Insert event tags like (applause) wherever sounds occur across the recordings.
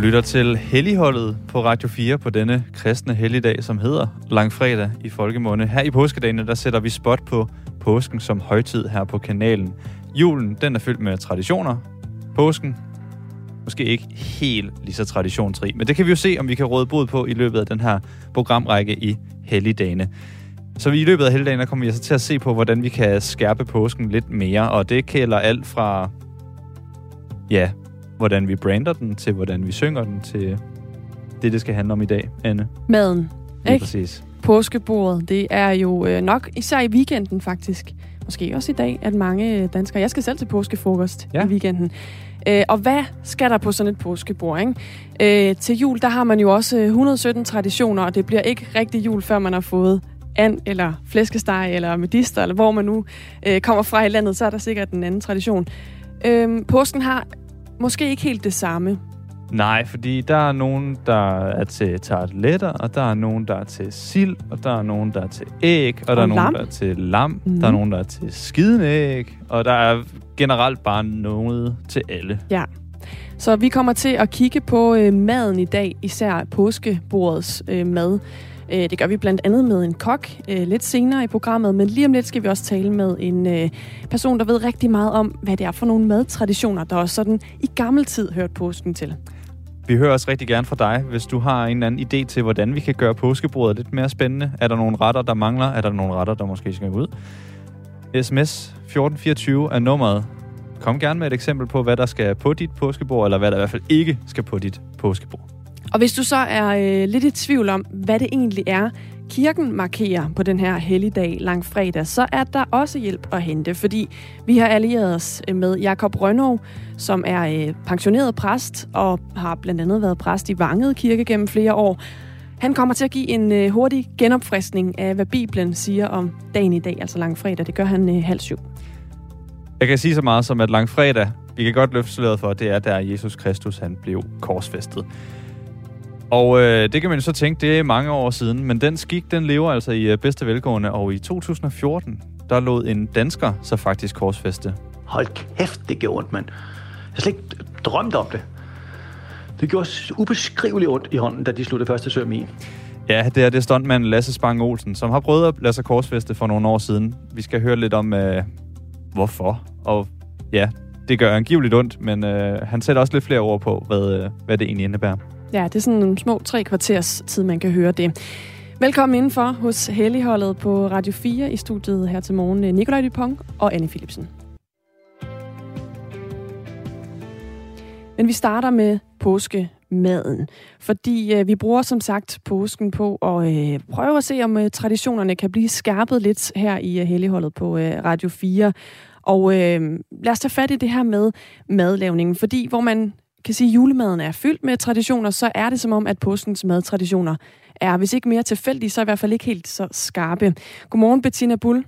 Lytter til Helligholdet på Radio 4 på denne kristne helligdag, som hedder Langfredag i folkemunde. Her i påskedagene, der sætter vi spot på påsken som højtid her på kanalen. Julen, den er fyldt med traditioner. Påsken, måske ikke helt lige så traditionsrig, men det kan vi jo se, om vi kan råde bod på i løbet af den her programrække i helligdagene. Så vi i løbet af helligdagen, kommer vi altså til at se på, hvordan vi kan skærpe påsken lidt mere, og det kælder alt fra, ja, hvordan vi brander den, til hvordan vi synger den, til det, det skal handle om i dag, Anne. Maden, Lige ikke? præcis. Påskebordet, det er jo øh, nok især i weekenden faktisk. Måske også i dag, at mange øh, danskere... Jeg skal selv til påskefrokost Ja. i weekenden. Øh, og hvad skal der på sådan et påskebord, ikke? Øh, til jul, der har man jo også øh, 117 traditioner, og det bliver ikke rigtig jul, før man har fået and, eller flæskesteg, eller medister, eller hvor man nu øh, kommer fra i landet, så er der sikkert en anden tradition. Øh, påsken har måske ikke helt det samme. Nej, fordi der er nogen, der er til tarteletter, og der er nogen, der er til sild, og der er nogen, der er til æg, og, der er nogen, lam. der er til lam, Mhm. der er nogen, der er til skidende æg, og der er generelt bare noget til alle. Ja. Så vi kommer til at kigge på øh, maden i dag, især påskebordets øh, mad. Øh, det gør vi blandt andet med en kok øh, lidt senere i programmet, men lige om lidt skal vi også tale med en øh, person, der ved rigtig meget om, hvad det er for nogle madtraditioner, der også sådan i gammel tid hørt påsken til. Vi hører også rigtig gerne fra dig, hvis du har en eller anden idé til, hvordan vi kan gøre påskebordet lidt mere spændende. Er der nogle retter, der mangler? Er der nogle retter, der måske skal ud? SMS 1424 er nummeret. Kom gerne med et eksempel på, hvad der skal på dit påskebord, eller hvad der i hvert fald ikke skal på dit påskebord. Og hvis du så er øh, lidt i tvivl om, hvad det egentlig er, kirken markerer på den her helligdag langfredag, så er der også hjælp at hente, fordi vi har allieret os øh, med Jakob Rønnow, som er øh, pensioneret præst og har blandt andet været præst i Vangede Kirke gennem flere år. Han kommer til at give en øh, hurtig genopfriskning af, hvad Bibelen siger om dagen i dag, altså langfredag. Det gør han øh, halv syv. Jeg kan sige så meget som, at langfredag, vi kan godt løfte sløret for, det er, der Jesus Kristus han blev korsfæstet. Og øh, det kan man jo så tænke, det er mange år siden, men den skik, den lever altså i øh, bedste velgående, og i 2014, der lod en dansker så faktisk korsfæste. Hold kæft, det gjorde ondt, mand. Jeg har slet ikke drømt om det. Det gjorde ubeskriveligt ondt i hånden, da de det første søm i. Ja, det er det stuntmand Lasse Spang Olsen, som har prøvet at lade sig korsfæste for nogle år siden. Vi skal høre lidt om, øh, hvorfor. Og ja, det gør angiveligt ondt, men øh, han sætter også lidt flere ord på, hvad, øh, hvad det egentlig indebærer. Ja, det er sådan en små tre kvarters tid, man kan høre det. Velkommen indenfor hos Helligholdet på Radio 4 i studiet her til morgen. Øh, Nikolaj Dupont og Anne Philipsen. Men vi starter med påskemaden, fordi øh, vi bruger som sagt påsken på at øh, prøve at se, om øh, traditionerne kan blive skærpet lidt her i øh, Helligholdet på øh, Radio 4. Og øh, lad os tage fat i det her med madlavningen, fordi hvor man kan sige, at julemaden er fyldt med traditioner, så er det som om, at påskens madtraditioner er, hvis ikke mere tilfældige, så i hvert fald ikke helt så skarpe. Godmorgen, Bettina Bull,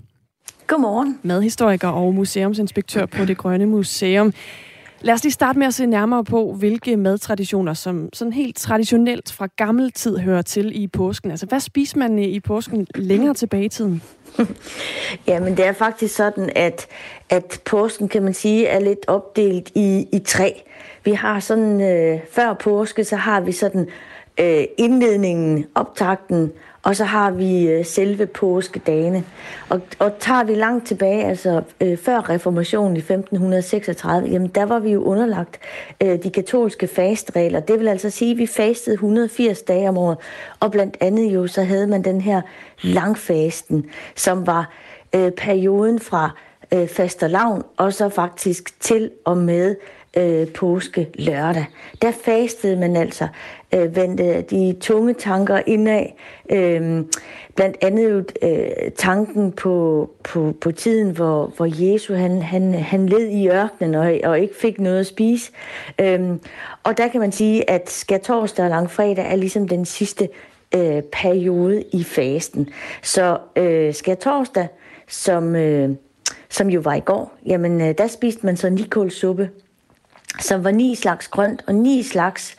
Godmorgen. madhistoriker og museumsinspektør på Det Grønne Museum. Lad os lige starte med at se nærmere på, hvilke madtraditioner, som sådan helt traditionelt fra gammel tid hører til i påsken. Altså, hvad spiser man i påsken længere tilbage i tiden? (laughs) Jamen, det er faktisk sådan, at, at påsken, kan man sige, er lidt opdelt i, i tre. Vi har sådan, øh, før påske, så har vi sådan øh, indledningen, optakten, og så har vi øh, selve påskedagene. Og, og tager vi langt tilbage, altså øh, før reformationen i 1536, jamen der var vi jo underlagt øh, de katolske fastregler. Det vil altså sige, at vi fastede 180 dage om året, og blandt andet jo, så havde man den her langfasten, som var øh, perioden fra øh, fastelavn, og så faktisk til og med øh, påske lørdag. Der fastede man altså, øh, vendte øh, de tunge tanker indad, øh, blandt andet øh, tanken på, på, på tiden, hvor, hvor Jesus han, han, han led i ørkenen og, og ikke fik noget at spise. Øh, og der kan man sige, at skærtorsdag og langfredag er ligesom den sidste øh, periode i fasten. Så øh, skærtorsdag, som, øh, som jo var i går, jamen øh, der spiste man så nikålsuppe, som var ni slags grønt, og ni slags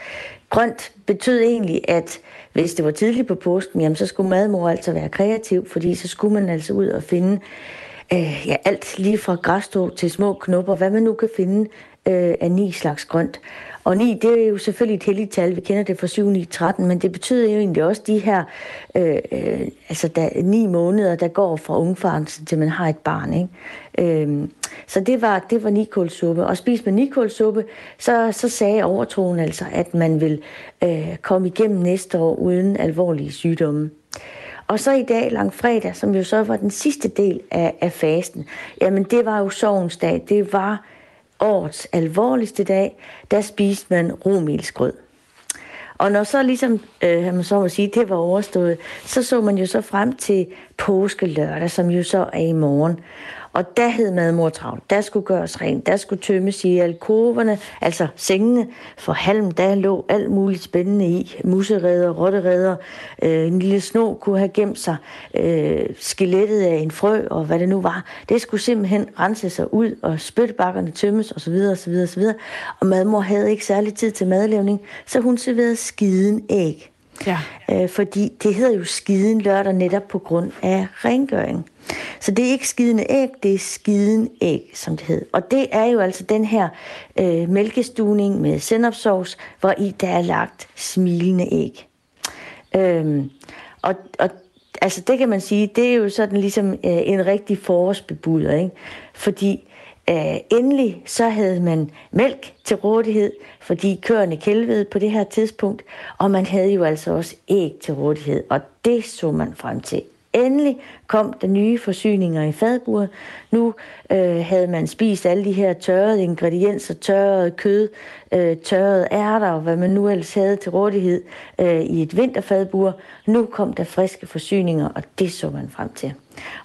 grønt betød egentlig, at hvis det var tidligt på påsken, jamen så skulle madmor altså være kreativ, fordi så skulle man altså ud og finde øh, ja, alt lige fra græsstrå til små knopper, hvad man nu kan finde øh, af ni slags grønt. Og 9, det er jo selvfølgelig et heldigt tal. Vi kender det fra 7, 9, 13, men det betyder jo egentlig også de her øh, øh, altså der, 9 måneder, der går fra ungfarelsen til man har et barn. Ikke? Øh, så det var, det var nikålsuppe. Og spise med nikålsuppe, så, så sagde overtroen altså, at man vil øh, komme igennem næste år uden alvorlige sygdomme. Og så i dag, langfredag, som jo så var den sidste del af, af fasten, jamen det var jo sovens dag. Det var årets alvorligste dag, der spiste man romilsgrød. Og når så ligesom, øh, man så må sige, det var overstået, så så man jo så frem til påske lørdag, som jo så er i morgen. Og der hed madmor travlt. Der skulle gøres rent. Der skulle tømmes i alkoverne, altså sengene. For halm, der lå alt muligt spændende i. Musereder, rottereder. Øh, en lille sno kunne have gemt sig. Øh, skelettet af en frø, og hvad det nu var. Det skulle simpelthen rense sig ud, og spytbakkerne tømmes, osv. osv., osv. Og madmor havde ikke særlig tid til madlavning, så hun serverede skiden æg. Ja. Øh, fordi det hedder jo skiden lørdag netop på grund af rengøring. Så det er ikke skidende æg, det er skiden æg, som det hedder. Og det er jo altså den her øh, mælkestuning med sennepsovs, hvor i der er lagt smilende æg. Øhm, og, og altså det kan man sige, det er jo sådan ligesom øh, en rigtig forårsbebuder, ikke? Fordi øh, endelig så havde man mælk til rådighed, fordi køerne kælvede på det her tidspunkt, og man havde jo altså også æg til rådighed, og det så man frem til. Endelig kom der nye forsyninger i fadburet. Nu øh, havde man spist alle de her tørrede ingredienser, tørret kød, øh, tørrede ærter og hvad man nu ellers havde til rådighed øh, i et vinterfadbur. Nu kom der friske forsyninger, og det så man frem til.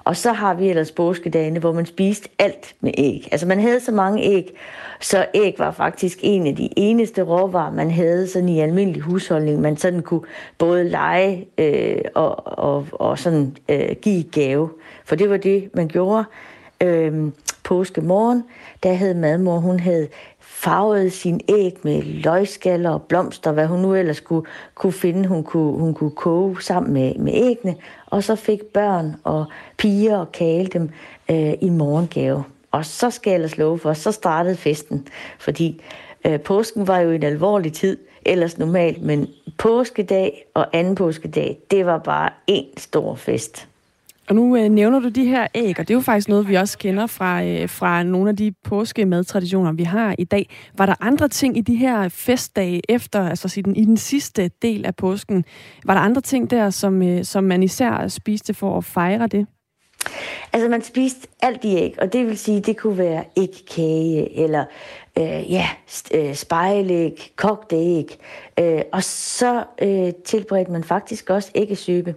Og så har vi ellers påskedagene, hvor man spiste alt med æg. Altså man havde så mange æg, så æg var faktisk en af de eneste råvarer, man havde sådan i almindelig husholdning. Man sådan kunne både lege øh, og, og, og sådan øh, give gave. For det var det, man gjorde. Øh, påske morgen, der havde madmor, hun havde farvede sin æg med løgskaller og blomster, hvad hun nu ellers kunne, kunne finde, hun kunne, hun kunne koge sammen med, med æggene. Og så fik børn og piger og kale dem øh, i morgengave. Og så skal jeg ellers love for, så startede festen. Fordi øh, påsken var jo en alvorlig tid, ellers normalt, men påskedag og anden påskedag, det var bare en stor fest. Og nu øh, nævner du de her æg, og det er jo faktisk noget, vi også kender fra, øh, fra nogle af de påskemadtraditioner, vi har i dag. Var der andre ting i de her festdage efter, altså i den, i den sidste del af påsken, var der andre ting der, som, øh, som man især spiste for at fejre det? Altså man spiste alt i æg, og det vil sige, det kunne være ægkage, eller øh, ja, øh, spejlæg, kogt æg, øh, og så øh, tilberedte man faktisk også æggesybe.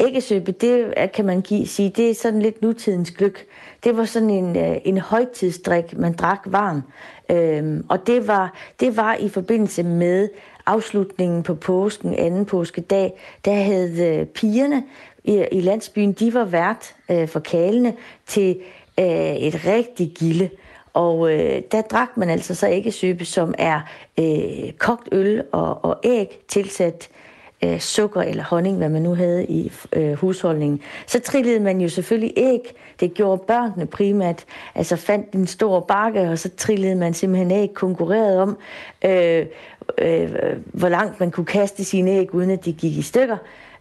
Æggesybe, det kan man give, sige, det er sådan lidt nutidens gløk. Det var sådan en, øh, en højtidsdrik, man drak varm, øh, og det var, det var i forbindelse med afslutningen på påsken, anden påskedag, der havde øh, pigerne i, i landsbyen, de var vært øh, for kalene til øh, et rigtig gilde. Og øh, der drak man altså så æggesype, som er øh, kogt øl og, og æg tilsat øh, sukker eller honning, hvad man nu havde i øh, husholdningen. Så trillede man jo selvfølgelig æg. Det gjorde børnene primært. Altså fandt en stor bakke, og så trillede man simpelthen æg, konkurrerede om, øh, øh, hvor langt man kunne kaste sine æg, uden at de gik i stykker.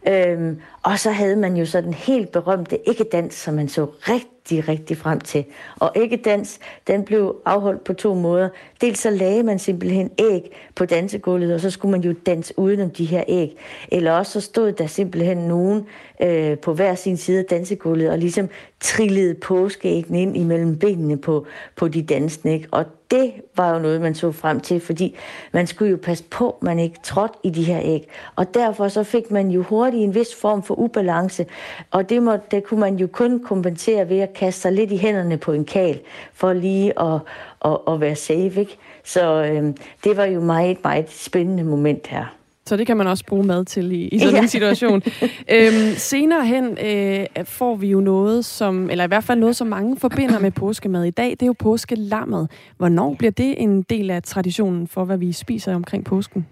Øhm, og så havde man jo så den helt berømte ikke-dans, som man så rigtig, rigtig frem til. Og ikke-dans, den blev afholdt på to måder. Dels så lagde man simpelthen æg på dansegulvet, og så skulle man jo danse udenom de her æg. Eller også så stod der simpelthen nogen øh, på hver sin side af dansegulvet, og ligesom trillede påskeæggene ind imellem benene på, på de dansende. Ikke? Og det var jo noget, man så frem til, fordi man skulle jo passe på, man ikke trådte i de her æg. Og derfor så fik man jo hurtigt en vis form for ubalance, og det, må, det kunne man jo kun kompensere ved at kaste sig lidt i hænderne på en kal, for lige at, at, at være safe. Ikke? Så øhm, det var jo meget, meget spændende moment her. Så det kan man også bruge mad til i, i sådan ja. en situation. (laughs) øhm, senere hen øh, får vi jo noget, som, eller i hvert fald noget, som mange forbinder med påskemad i dag. Det er jo påskelammet. Hvornår bliver det en del af traditionen for, hvad vi spiser omkring påsken?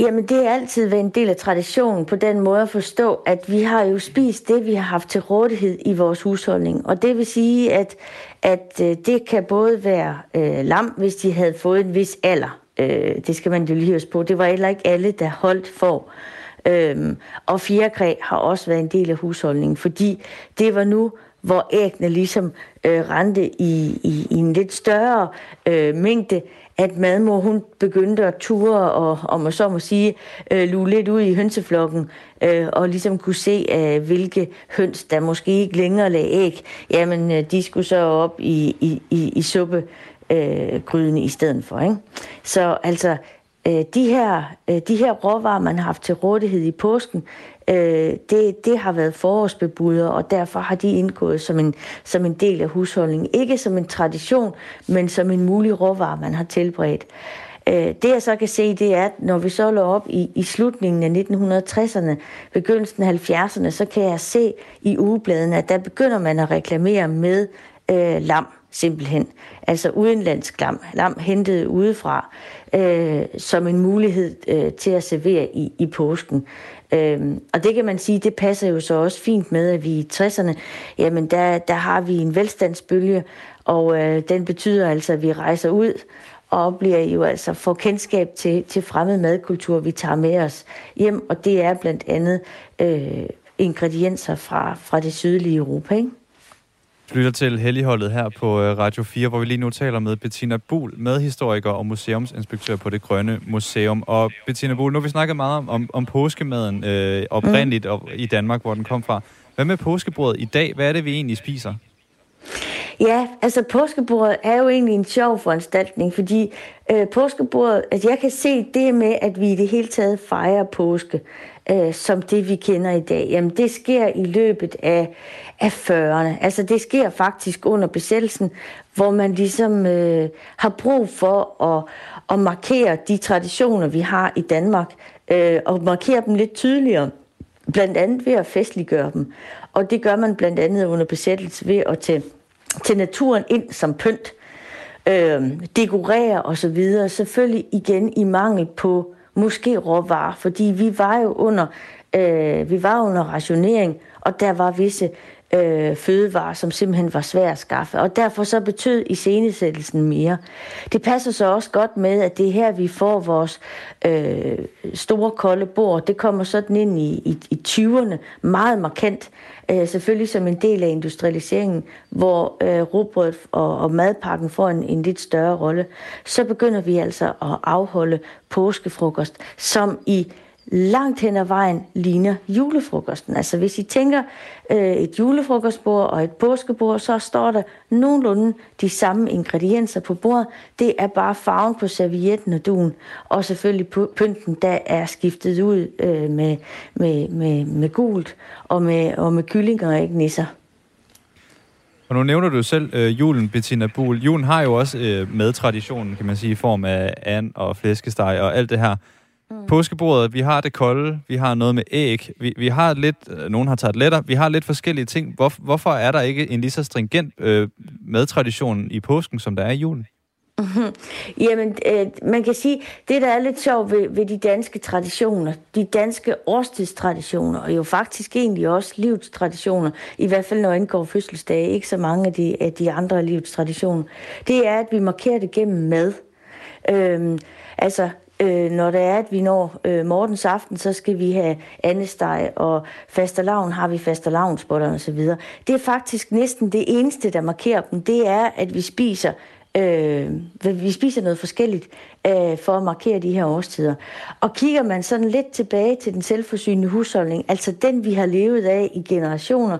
Jamen, det er altid været en del af traditionen på den måde at forstå, at vi har jo spist det, vi har haft til rådighed i vores husholdning. Og det vil sige, at, at øh, det kan både være øh, lam, hvis de havde fået en vis alder. Øh, det skal man jo lige huske på. Det var heller ikke alle, der holdt for. Øhm, og fjerkræ har også været en del af husholdningen, fordi det var nu, hvor æggene ligesom øh, rendte i, i, i en lidt større øh, mængde, at madmor hun begyndte at ture og, om man så må sige, øh, lue lidt ud i hønseflokken øh, og ligesom kunne se, øh, hvilke høns, der måske ikke længere lagde æg, jamen øh, de skulle så op i, i, i, i suppe øh, gryden i stedet for. Ikke? Så altså, øh, de, her, øh, de her råvarer, man har haft til rådighed i påsken, øh, det, det har været forårsbebuder, og derfor har de indgået som en, som en del af husholdningen. Ikke som en tradition, men som en mulig råvare, man har tilberedt. Øh, det jeg så kan se, det er, at når vi så lå op i, i slutningen af 1960'erne, begyndelsen af 70'erne, så kan jeg se i ugebladene, at der begynder man at reklamere med øh, lam simpelthen. Altså udenlandsk lam, lam hentet udefra, øh, som en mulighed øh, til at servere i, i påsken. Øhm, og det kan man sige, det passer jo så også fint med, at vi i 60'erne, jamen der, der har vi en velstandsbølge, og øh, den betyder altså, at vi rejser ud og bliver jo altså får kendskab til, til fremmed madkultur, vi tager med os hjem, og det er blandt andet øh, ingredienser fra, fra det sydlige Europa, ikke? Du lytter til Helligholdet her på øh, Radio 4, hvor vi lige nu taler med Bettina Buhl, medhistoriker og museumsinspektør på det Grønne Museum. Og Bettina Buhl, nu har vi snakket meget om, om, om påskemaden øh, oprindeligt mm. og, i Danmark, hvor den kom fra. Hvad med påskebordet i dag? Hvad er det, vi egentlig spiser? Ja, altså påskebordet er jo egentlig en sjov foranstaltning, fordi øh, påskebordet, altså jeg kan se det med, at vi i det hele taget fejrer påske, øh, som det vi kender i dag, jamen det sker i løbet af, af 40'erne. Altså det sker faktisk under besættelsen, hvor man ligesom øh, har brug for at, at markere de traditioner, vi har i Danmark, øh, og markere dem lidt tydeligere. Blandt andet ved at festliggøre dem. Og det gør man blandt andet under besættelse ved at tage, tage naturen ind som pynt, øh, dekorere osv. Selvfølgelig igen i mangel på måske råvarer, fordi vi var jo under, øh, vi var under rationering, og der var visse øh, fødevarer, som simpelthen var svære at skaffe. Og derfor så betød iscenesættelsen mere. Det passer så også godt med, at det er her, vi får vores øh, store kolde bord. Det kommer sådan ind i, i, i 20'erne meget markant. Øh, selvfølgelig som en del af industrialiseringen, hvor øh, robrød og, og madpakken får en, en lidt større rolle. Så begynder vi altså at afholde påskefrokost, som i langt hen ad vejen ligner julefrokosten. Altså hvis I tænker øh, et julefrokostbord og et påskebord, så står der nogenlunde de samme ingredienser på bordet. Det er bare farven på servietten og duen, og selvfølgelig pynten, der er skiftet ud øh, med, med, med, med gult og med, og med kyllinger og ikke nisser. Og nu nævner du selv øh, julen, Bettina Buhl. Julen har jo også øh, med traditionen, kan man sige, i form af and og flæskesteg og alt det her. Mm. Påskebordet, vi har det kolde, vi har noget med æg, vi, vi har lidt, øh, nogen har taget letter, vi har lidt forskellige ting. Hvor, hvorfor er der ikke en lige så stringent øh, madtradition i påsken, som der er i julen? Mm-hmm. Jamen, øh, man kan sige, det der er lidt sjovt ved, ved de danske traditioner, de danske årstidstraditioner, og jo faktisk egentlig også livets traditioner, i hvert fald når indgår fødselsdage, ikke så mange af de, af de andre livets traditioner, det er, at vi markerer det gennem mad. Øh, altså, Øh, når det er, at vi når øh, morgens aften, så skal vi have andesteg, og fastelavn har vi fastelavnsbotter og så videre. Det er faktisk næsten det eneste, der markerer dem, det er, at vi spiser øh, vi spiser noget forskelligt øh, for at markere de her årstider. Og kigger man sådan lidt tilbage til den selvforsynende husholdning, altså den, vi har levet af i generationer,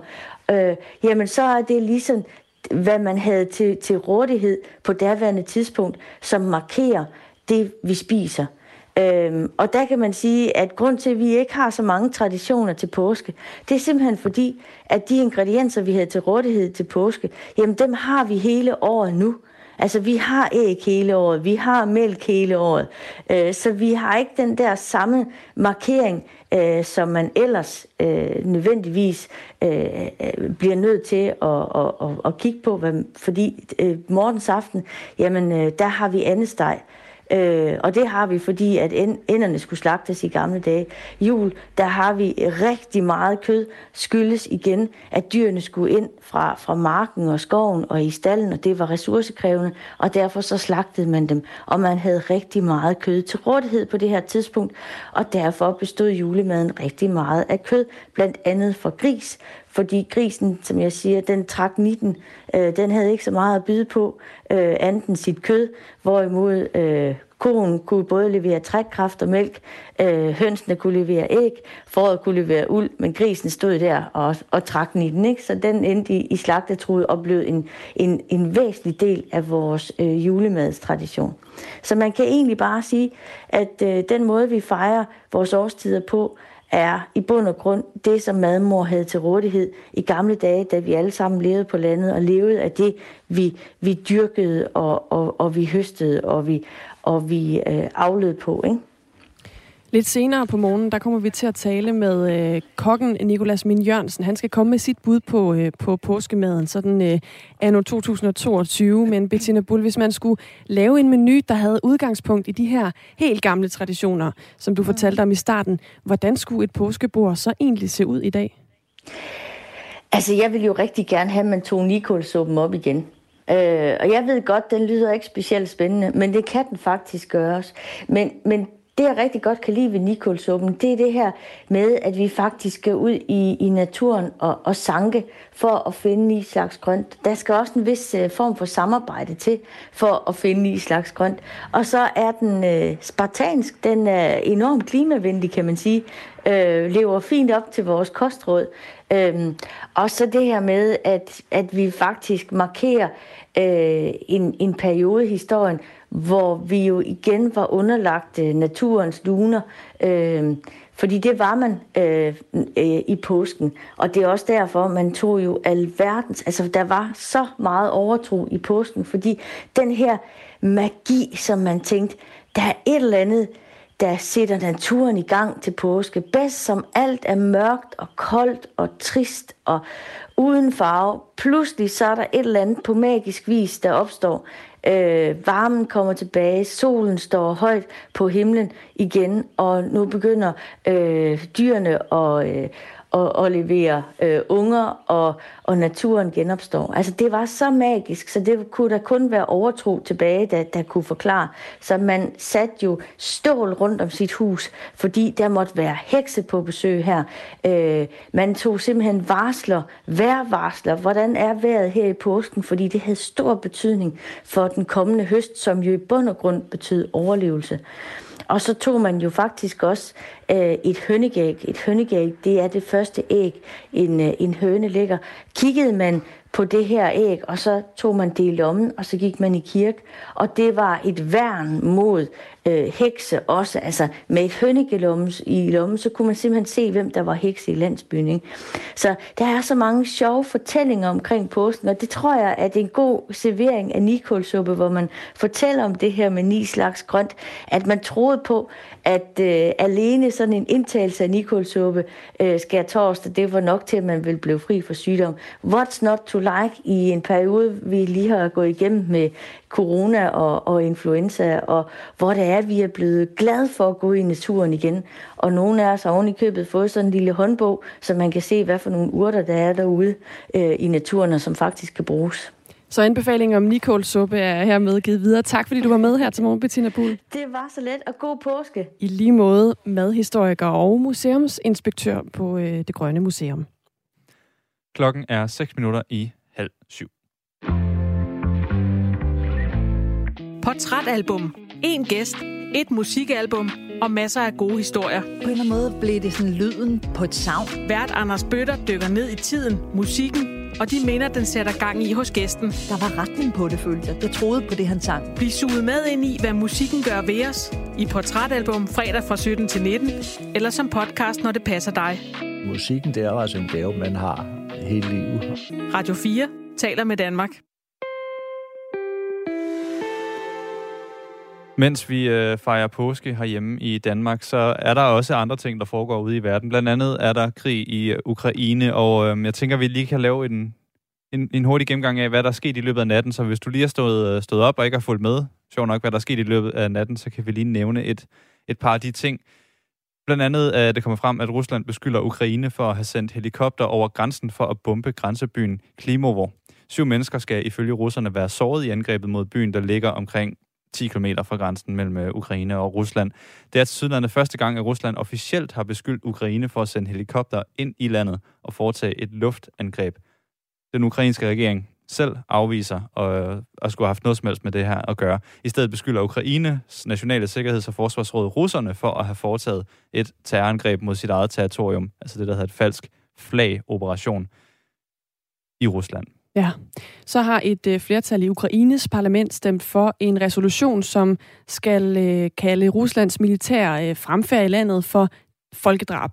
øh, jamen så er det ligesom, hvad man havde til, til rådighed på daværende tidspunkt, som markerer, det, vi spiser. Øhm, og der kan man sige, at grund til, at vi ikke har så mange traditioner til påske, det er simpelthen fordi, at de ingredienser, vi havde til rådighed til påske, jamen dem har vi hele året nu. Altså, vi har æg hele året, vi har mælk hele året, øh, så vi har ikke den der samme markering, øh, som man ellers øh, nødvendigvis øh, øh bliver nødt til at, at, at, at kigge på, hvad, fordi øh, morgens aften, jamen, øh, der har vi andesteg, Øh, Øh, og det har vi, fordi at enderne skulle slagtes i gamle dage. Jul, der har vi rigtig meget kød, skyldes igen, at dyrene skulle ind fra, fra marken og skoven og i stallen, og det var ressourcekrævende, og derfor så slagtede man dem. Og man havde rigtig meget kød til rådighed på det her tidspunkt, og derfor bestod julemaden rigtig meget af kød, blandt andet for gris, fordi grisen, som jeg siger, den trak 19. Øh, den havde ikke så meget at byde på, øh, andet end sit kød, hvorimod øh, konen kunne både levere trækkraft og mælk, øh, hønsene kunne levere æg, foråret kunne levere uld, men grisen stod der og, og trak den i den, ikke? så den endte i, i slagtetruet og blev en, en, en væsentlig del af vores øh, julemadstradition. Så man kan egentlig bare sige, at øh, den måde, vi fejrer vores årstider på, er i bund og grund det, som madmor havde til rådighed i gamle dage, da vi alle sammen levede på landet og levede af det, vi, vi dyrkede og, og, og vi høstede og vi, og vi øh, afled på. Ikke? Lidt senere på morgenen, der kommer vi til at tale med øh, kokken Nikolas Min Jørgensen. Han skal komme med sit bud på, øh, på påskemaden, sådan øh, anno 2022. Men Bettina Bull, hvis man skulle lave en menu, der havde udgangspunkt i de her helt gamle traditioner, som du fortalte om i starten, hvordan skulle et påskebord så egentlig se ud i dag? Altså, jeg vil jo rigtig gerne have, at man tog Nikolsuppen op igen. Øh, og jeg ved godt, den lyder ikke specielt spændende, men det kan den faktisk gøres. Men, men det, jeg rigtig godt kan lide ved Nikolsuppen, det er det her med, at vi faktisk skal ud i, i naturen og, og sanke for at finde ni slags grønt. Der skal også en vis uh, form for samarbejde til for at finde ni slags grønt. Og så er den uh, spartansk, den er enormt klimavenlig, kan man sige, uh, lever fint op til vores kostråd. Uh, og så det her med, at, at vi faktisk markerer uh, en, en periode i historien, hvor vi jo igen var underlagt øh, naturens luner, øh, fordi det var man øh, øh, i påsken. Og det er også derfor, man tog jo alverdens... Altså, der var så meget overtro i påsken, fordi den her magi, som man tænkte, der er et eller andet, der sætter naturen i gang til påske. Bedst som alt er mørkt og koldt og trist og uden farve. Pludselig så er der et eller andet på magisk vis, der opstår. Øh, varmen kommer tilbage, solen står højt på himlen igen, og nu begynder øh, dyrene at, øh, og, og levere øh, unger, og, og naturen genopstår. Altså det var så magisk, så det kunne der kun være overtro tilbage, der, der kunne forklare. Så man satte jo stål rundt om sit hus, fordi der måtte være hekse på besøg her. Øh, man tog simpelthen varsler, vejrvarsler, hvordan er vejret her i påsken, fordi det havde stor betydning for den kommende høst, som jo i bund og grund betød overlevelse. Og så tog man jo faktisk også øh, et hønegæg. Et hønegæg, det er det første æg, en, øh, en høne lægger. Kiggede man på det her æg, og så tog man det i lommen, og så gik man i kirke. Og det var et værn mod øh, hekse også. Altså med et hønnegelomme i lommen, så kunne man simpelthen se, hvem der var hekse i landsbyen. Ikke? Så der er så mange sjove fortællinger omkring påsken, og det tror jeg, at det en god servering af nikålsuppe, hvor man fortæller om det her med ni slags grønt, at man troede på, at øh, alene sådan en indtagelse af nikålsuppe øh, skær torsdag, det var nok til, at man ville blive fri for sygdom. What's not to like i en periode, vi lige har gået igennem med corona og, og influenza, og hvor det er, at vi er blevet glade for at gå i naturen igen. Og nogle af os har oven i købet fået sådan en lille håndbog, så man kan se, hvad for nogle urter, der er derude øh, i naturen, og som faktisk kan bruges. Så anbefalingen om Nicole-suppe er hermed givet videre. Tak fordi du var med her til morgen, Bettina Bull. Det var så let, og god påske. I lige måde madhistoriker og museumsinspektør på øh, Det Grønne Museum. Klokken er 6 minutter i halv syv. Portrætalbum. En gæst. Et musikalbum og masser af gode historier. På en eller anden måde blev det sådan lyden på et savn. Vært Anders Bøtter dykker ned i tiden, musikken og de minder, den sætter gang i hos gæsten. Der var retning på det, følte jeg. Jeg troede på det, han sang. Bliv suget med ind i, hvad musikken gør ved os. I Portrætalbum fredag fra 17 til 19. Eller som podcast, når det passer dig. Musikken, det er jo altså en gave, man har hele livet. Radio 4 taler med Danmark. Mens vi øh, fejrer påske herhjemme i Danmark, så er der også andre ting, der foregår ude i verden. Blandt andet er der krig i øh, Ukraine, og øh, jeg tænker, vi lige kan lave en, en, en hurtig gennemgang af, hvad der er sket i løbet af natten. Så hvis du lige har stået, øh, stået op og ikke har fulgt med sjov nok, hvad der er sket i løbet af natten, så kan vi lige nævne et, et par af de ting. Blandt andet er det kommet frem, at Rusland beskylder Ukraine for at have sendt helikopter over grænsen for at bombe grænsebyen Klimovo. Syv mennesker skal ifølge russerne være såret i angrebet mod byen, der ligger omkring 10 km fra grænsen mellem øh, Ukraine og Rusland. Det er til sydlandet første gang, at Rusland officielt har beskyldt Ukraine for at sende helikopter ind i landet og foretage et luftangreb. Den ukrainske regering selv afviser øh, at, og skulle have haft noget som helst med det her at gøre. I stedet beskylder Ukraines nationale sikkerheds- og forsvarsråd russerne for at have foretaget et terrorangreb mod sit eget territorium, altså det, der hedder et falsk flag-operation i Rusland. Ja, så har et øh, flertal i Ukraines parlament stemt for en resolution, som skal øh, kalde Ruslands militær øh, fremfærd i landet for folkedrab.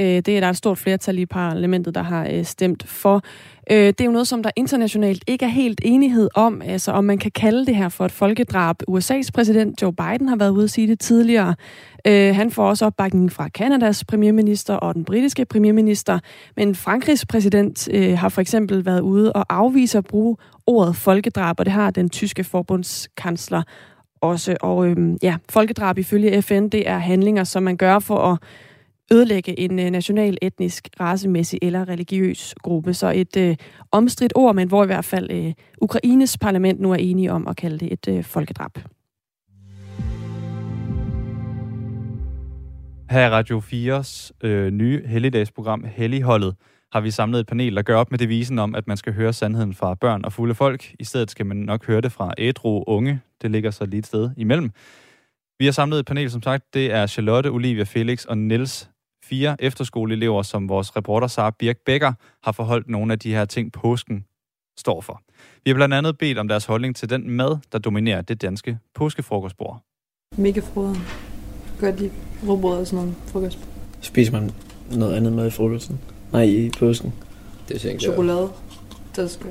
Øh, det er der et stort flertal i parlamentet, der har øh, stemt for. Øh, det er jo noget, som der internationalt ikke er helt enighed om, altså om man kan kalde det her for et folkedrab. USA's præsident Joe Biden har været ude at sige det tidligere. Øh, Han får også opbakning fra Kanadas premierminister og den britiske premierminister. Men Frankrigs præsident øh, har for eksempel været ude og afvise at bruge ordet folkedrab, og det har den tyske forbundskansler også. Og øhm, ja, folkedrab ifølge FN, det er handlinger, som man gør for at ødelægge en øh, national, etnisk, racemæssig eller religiøs gruppe. Så et øh, omstridt ord, men hvor i hvert fald øh, Ukraines parlament nu er enige om at kalde det et øh, folkedrab. Her i Radio 4's øh, nye helligdagsprogram, Helligholdet, har vi samlet et panel, der gør op med devisen om, at man skal høre sandheden fra børn og fulde folk. I stedet skal man nok høre det fra ædru unge. Det ligger så lige et sted imellem. Vi har samlet et panel, som sagt. Det er Charlotte, Olivia Felix og Niels fire efterskoleelever, som vores reporter Sara Birk Becker har forholdt nogle af de her ting, påsken står for. Vi har blandt andet bedt om deres holdning til den mad, der dominerer det danske påskefrokostbord. Mega froden. Gør de råbrød og sådan noget frokost. Spiser man noget andet med i frokosten? Nej, i påsken. Det jeg. Chokolade. Det er sgu.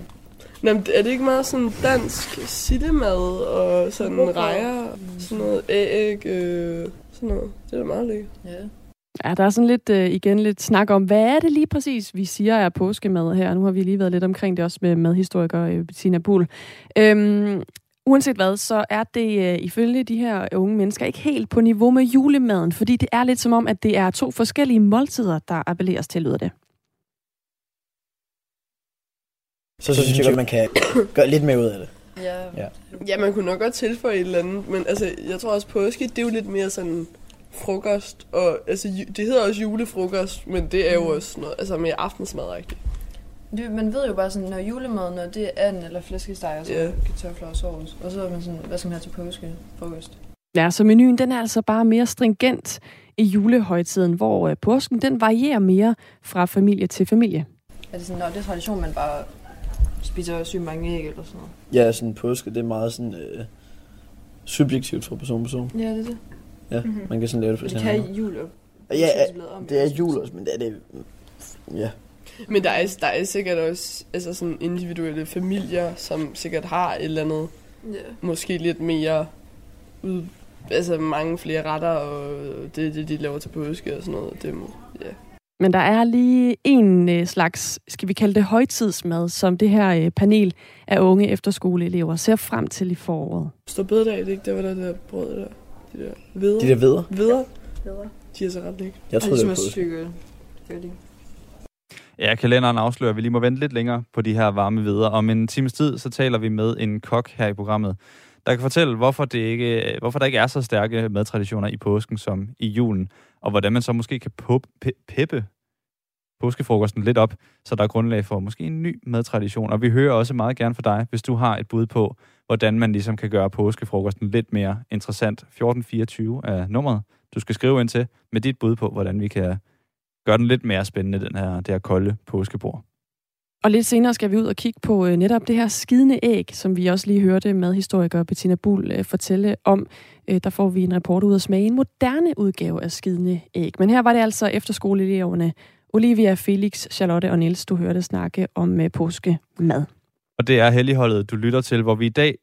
Nå, er det ikke meget sådan dansk sittemad og sådan rejer, sådan noget æg, øh, sådan noget? Det er da meget lækkert. Ja. Ja, der er sådan lidt, øh, igen lidt snak om, hvad er det lige præcis, vi siger er påskemad her. Nu har vi lige været lidt omkring det også med madhistoriker øh, Bettina Bull. Øhm, uanset hvad, så er det øh, ifølge de her unge mennesker ikke helt på niveau med julemaden, fordi det er lidt som om, at det er to forskellige måltider, der appelleres til, lyder det. Så, så synes jeg, at man kan gøre lidt mere ud af det. Ja. ja. ja, man kunne nok godt tilføje et eller andet, men altså, jeg tror også, påske, det er jo lidt mere sådan frokost, og altså, det hedder også julefrokost, men det er jo mm. også noget, altså mere aftensmadagtigt. Det, man ved jo bare sådan, når julemad, når det er and eller flæskesteg, og så yeah. kartofler og sovs, og så er man sådan, hvad skal man have til påske, frokost? Ja, så menuen den er altså bare mere stringent i julehøjtiden, hvor øh, påsken den varierer mere fra familie til familie. Er det sådan, når det er tradition, man bare spiser sygt mange æg eller sådan noget? Ja, sådan påske, det er meget sådan øh, subjektivt fra person til person. Ja, det er det. Ja, mm-hmm. man kan sådan lave det for Det kan jul og Ja, det er jul også, men det er det... Ja. Men der er, der er sikkert også altså sådan individuelle familier, som sikkert har et eller andet, yeah. måske lidt mere, ud, altså mange flere retter, og det er det, de laver til påske og sådan noget. Det, ja. Men der er lige en øh, slags, skal vi kalde det højtidsmad, som det her øh, panel af unge efterskoleelever ser frem til i foråret. Står bededag, det ikke? Det var der, det der brød der. De der veder. De der veder? Veder. De er så ret lækkert. Jeg tror, det er stykke. Ja, kalenderen afslører, at vi lige må vente lidt længere på de her varme veder. Om en times tid, så taler vi med en kok her i programmet, der kan fortælle, hvorfor, det ikke, hvorfor der ikke er så stærke madtraditioner i påsken som i julen, og hvordan man så måske kan peppe påskefrokosten lidt op, så der er grundlag for måske en ny madtradition. Og vi hører også meget gerne fra dig, hvis du har et bud på, hvordan man ligesom kan gøre påskefrokosten lidt mere interessant. 1424 er nummeret, du skal skrive ind til med dit bud på, hvordan vi kan gøre den lidt mere spændende, den her, det her kolde påskebord. Og lidt senere skal vi ud og kigge på øh, netop det her skidende æg, som vi også lige hørte med historiker Bettina Bull øh, fortælle om. Øh, der får vi en rapport ud af smage en moderne udgave af skidende æg. Men her var det altså efterskoleeleverne Olivia, Felix, Charlotte og Niels, du hørte snakke om påske påskemad. Og det er helligholdet, du lytter til, hvor vi i dag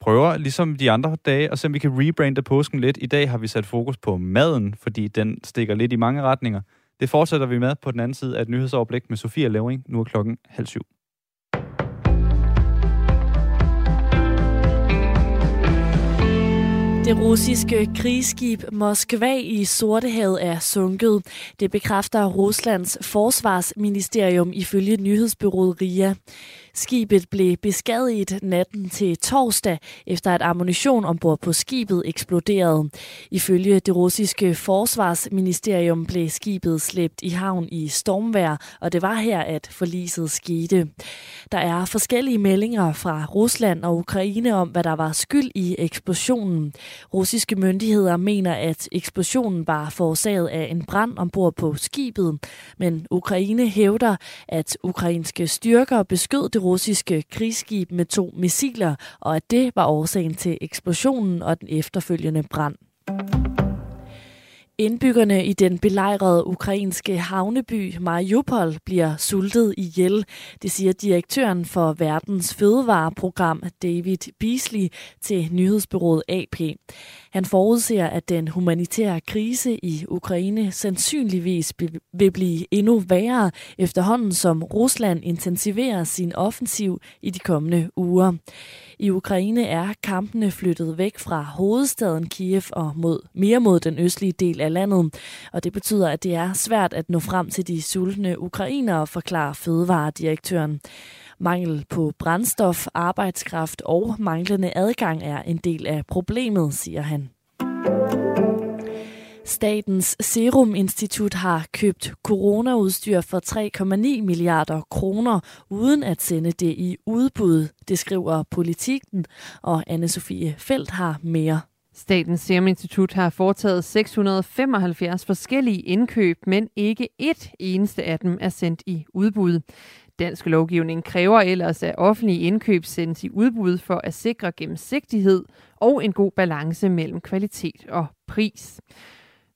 prøver, ligesom de andre dage, at se om vi kan rebrande påsken lidt. I dag har vi sat fokus på maden, fordi den stikker lidt i mange retninger. Det fortsætter vi med på den anden side af et nyhedsoverblik med Sofia Levering. Nu er klokken halv syv. Det russiske krigsskib Moskva i Sortehavet er sunket. Det bekræfter Ruslands forsvarsministerium ifølge nyhedsbyrået RIA. Skibet blev beskadiget natten til torsdag, efter at ammunition ombord på skibet eksploderede. Ifølge det russiske forsvarsministerium blev skibet slæbt i havn i stormvær, og det var her, at forliset skete. Der er forskellige meldinger fra Rusland og Ukraine om, hvad der var skyld i eksplosionen. Russiske myndigheder mener, at eksplosionen var forårsaget af en brand ombord på skibet, men Ukraine hævder, at ukrainske styrker beskød det russiske krigsskib med to missiler, og at det var årsagen til eksplosionen og den efterfølgende brand. Indbyggerne i den belejrede ukrainske havneby Mariupol bliver sultet ihjel. Det siger direktøren for verdens fødevareprogram David Beasley til nyhedsbyrået AP. Han forudser, at den humanitære krise i Ukraine sandsynligvis vil blive endnu værre efterhånden, som Rusland intensiverer sin offensiv i de kommende uger. I Ukraine er kampene flyttet væk fra hovedstaden Kiev og mod, mere mod den østlige del af landet. Og det betyder, at det er svært at nå frem til de sultne ukrainere, forklarer fødevaredirektøren. Mangel på brændstof, arbejdskraft og manglende adgang er en del af problemet, siger han. Statens Serum Institut har købt coronaudstyr for 3,9 milliarder kroner, uden at sende det i udbud, det skriver Politikken, og Anne-Sophie Felt har mere. Statens Serum Institut har foretaget 675 forskellige indkøb, men ikke et eneste af dem er sendt i udbud. Dansk lovgivning kræver ellers, at offentlige indkøb sendes i udbud for at sikre gennemsigtighed og en god balance mellem kvalitet og pris.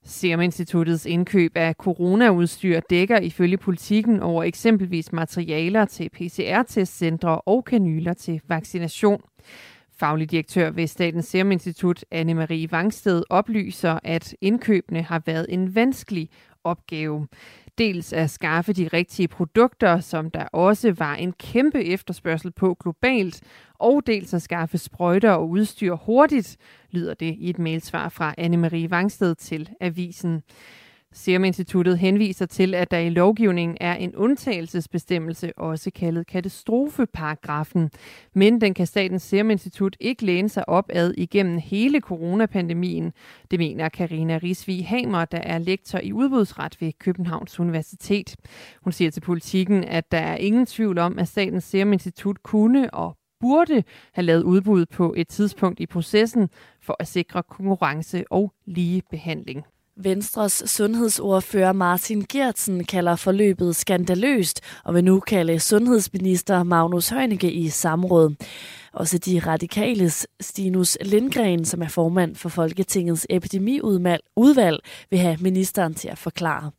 Seruminstituttets indkøb af coronaudstyr dækker ifølge politikken over eksempelvis materialer til PCR-testcentre og kanyler til vaccination. Faglig direktør ved Statens Serum Institut, Anne-Marie Vangsted, oplyser, at indkøbene har været en vanskelig opgave. Dels at skaffe de rigtige produkter, som der også var en kæmpe efterspørgsel på globalt, og dels at skaffe sprøjter og udstyr hurtigt, lyder det i et mailsvar fra Anne-Marie Vangsted til avisen. Serum Instituttet henviser til, at der i lovgivningen er en undtagelsesbestemmelse, også kaldet katastrofeparagrafen. Men den kan Statens Serum Institut ikke læne sig op ad igennem hele coronapandemien. Det mener Karina Risvig Hamer, der er lektor i udbudsret ved Københavns Universitet. Hun siger til politikken, at der er ingen tvivl om, at Statens Serum Institut kunne og burde have lavet udbud på et tidspunkt i processen for at sikre konkurrence og lige behandling. Venstres sundhedsordfører Martin Gertsen kalder forløbet skandaløst og vil nu kalde sundhedsminister Magnus Heunicke i samråd. Også de radikales Stinus Lindgren, som er formand for Folketingets epidemiudvalg, vil have ministeren til at forklare.